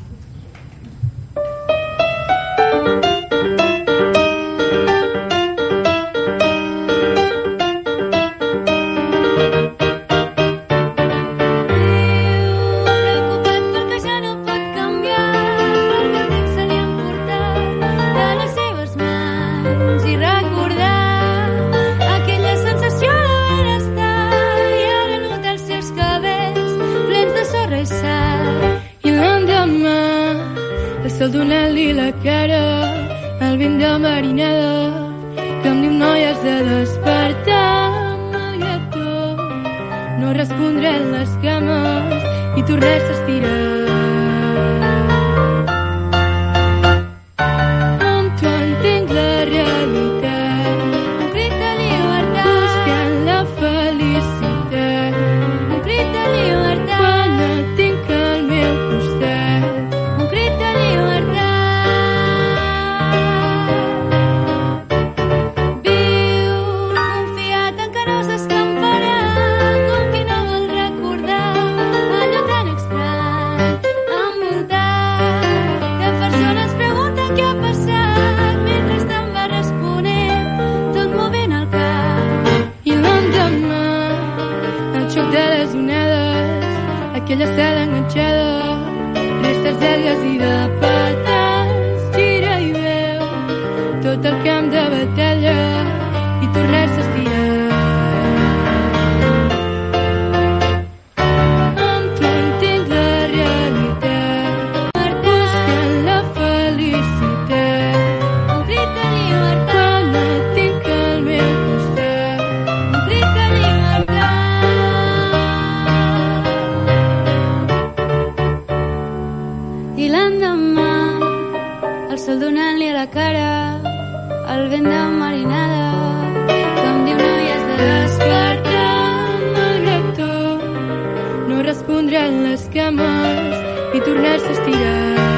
cames i tornar-se a estirar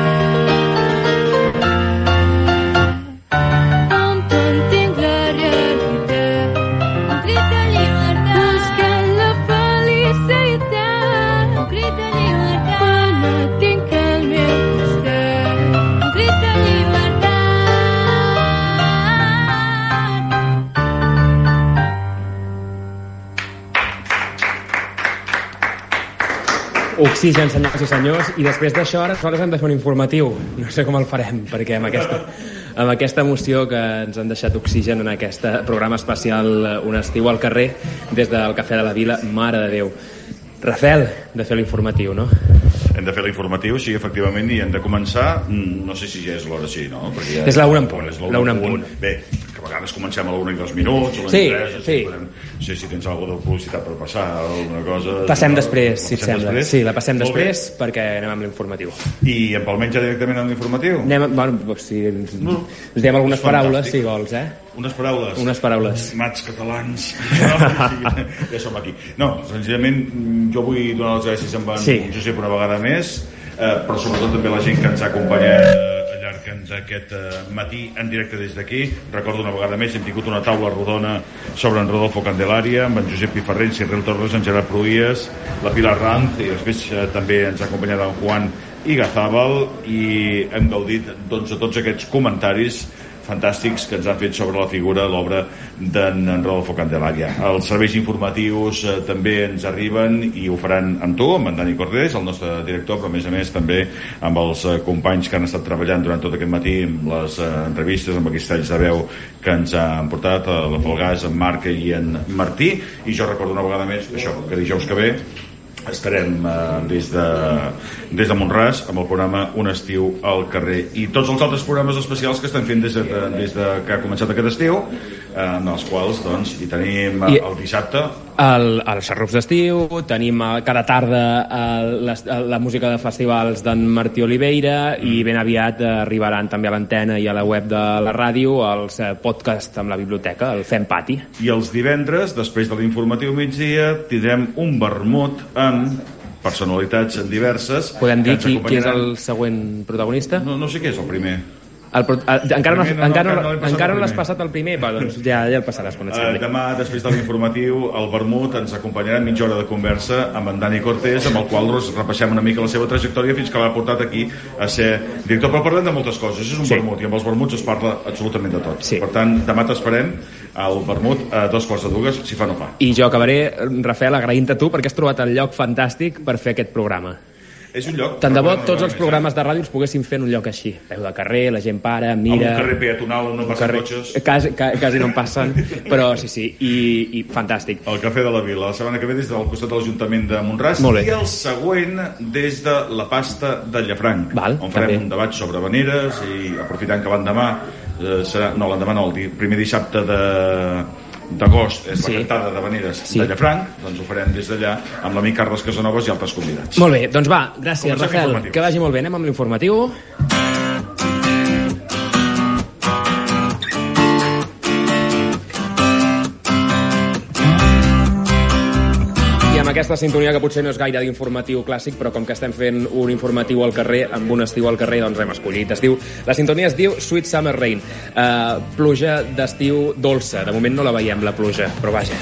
Oxigen, senyors i senyors, i després d'això ara nosaltres hem de fer un informatiu. No sé com el farem, perquè amb aquesta, amb aquesta emoció que ens han deixat Oxigen en aquest programa especial eh, Un estiu al carrer, des del Cafè de la Vila, Mare de Déu. Rafael, de fer l'informatiu, no? Hem de fer l'informatiu, sí, efectivament, i hem de començar, mm, no sé si ja és l'hora, sí, no? Perquè ja, És la una en punt, És la una en punt. Bé, a vegades comencem a la una i dos minuts, a la Sí, tres, sí. podem- no sé si tens alguna de publicitat per passar, alguna cosa... Passem no? després, si et sembla. després? Sí, la passem Molt bé. després perquè anem amb l'informatiu. I empalmem ja directament amb l'informatiu? Anem, bueno, si ens, ens diem algunes és paraules, fantàstic. si vols, eh? Unes paraules. Unes paraules. Mats catalans. No, [laughs] ja som aquí. No, senzillament mm, jo vull donar les gràcies amb en Sí. Josep una vegada més, eh, però sobretot també la gent que ens ha acompanyat eh, d'aquest eh, matí en directe des d'aquí. Recordo una vegada més, hem tingut una taula rodona sobre en Rodolfo Candelària, amb en Josep Piferrer, en Cyril Torres, en Gerard Pruies, la Pilar Ranz, i després eh, també ens ha acompanyat en Juan i Gazábal, i hem gaudit doncs, de tots aquests comentaris fantàstics que ens han fet sobre la figura, l'obra d'en en Rodolfo Candelària. Els serveis informatius eh, també ens arriben i ho faran amb tu, amb en Dani Cordés, el nostre director, però a més a més també amb els eh, companys que han estat treballant durant tot aquest matí amb les eh, entrevistes, amb aquests talls de veu que ens han portat, eh, la Falgàs, en Marc i en Martí, i jo recordo una vegada més això, que dijous que ve estarem eh, des, de, des de Montràs amb el programa Un estiu al carrer. I tots els altres programes especials que estem fent des de, des de que ha començat aquest estiu en els quals doncs, hi tenim eh, I- el dissabte El, els xarrups d'estiu, tenim eh, cada tarda el, les, el, la música de festivals d'en Martí Oliveira i ben aviat eh, arribaran també a l'antena i a la web de la ràdio els eh, podcasts amb la biblioteca, el Fem Pati. i els divendres, després de l'informatiu migdia tindrem un vermut amb personalitats diverses Podem dir qui, qui és el següent protagonista? No, no sé què és el primer. El, pro- el, encara no, no, no, encara, encara no no, encara el no l'has primer. passat el primer, però doncs ja, ja el passaràs quan et Uh, demà, després de l'informatiu, el Vermut ens acompanyarà en mitja hora de conversa amb en Dani Cortés, amb el qual nos repassem una mica la seva trajectòria fins que l'ha portat aquí a ser director. Però parlem de moltes coses, és un Sí. Vermut, i amb els Vermuts es parla absolutament de tot. Sí. Per tant, demà t'esperem al Vermut a dos quarts de dues, si fa no fa. I jo acabaré, Rafael, agraint-te a tu perquè has trobat el lloc fantàstic per fer aquest programa. És un lloc... Tant de bo tots els programes de ràdio els poguéssim fer en un lloc així. Peu de carrer, la gent para, mira... Amb un carrer peatonal on no passen carrer- cotxes. Quasi, quasi no en passen, [laughs] però sí, sí, i, i fantàstic. El Cafè de la Vila, la setmana que ve des del costat de l'Ajuntament de Montràs i el següent des de la pasta de Llafranc Val, on farem també. un debat sobre veneres i aprofitant que l'endemà eh, serà, no l'endemà no, el primer dissabte de d'agost és Sí. la cantada de veneres Sí. de Llafranc doncs ho farem des d'allà amb l'amic Carles Casanovas i altres convidats Molt bé, doncs va, gràcies, Comencem Rafael. Que vagi molt bé, anem amb l'informatiu. Aquesta sintonia que potser no és gaire d'informatiu clàssic, però com que estem fent un informatiu al carrer, amb un estiu al carrer, doncs hem escollit. Es diu, la sintonia es diu Sweet Summer Rain, uh, pluja d'estiu dolça. De moment no la veiem, la pluja, però vaja.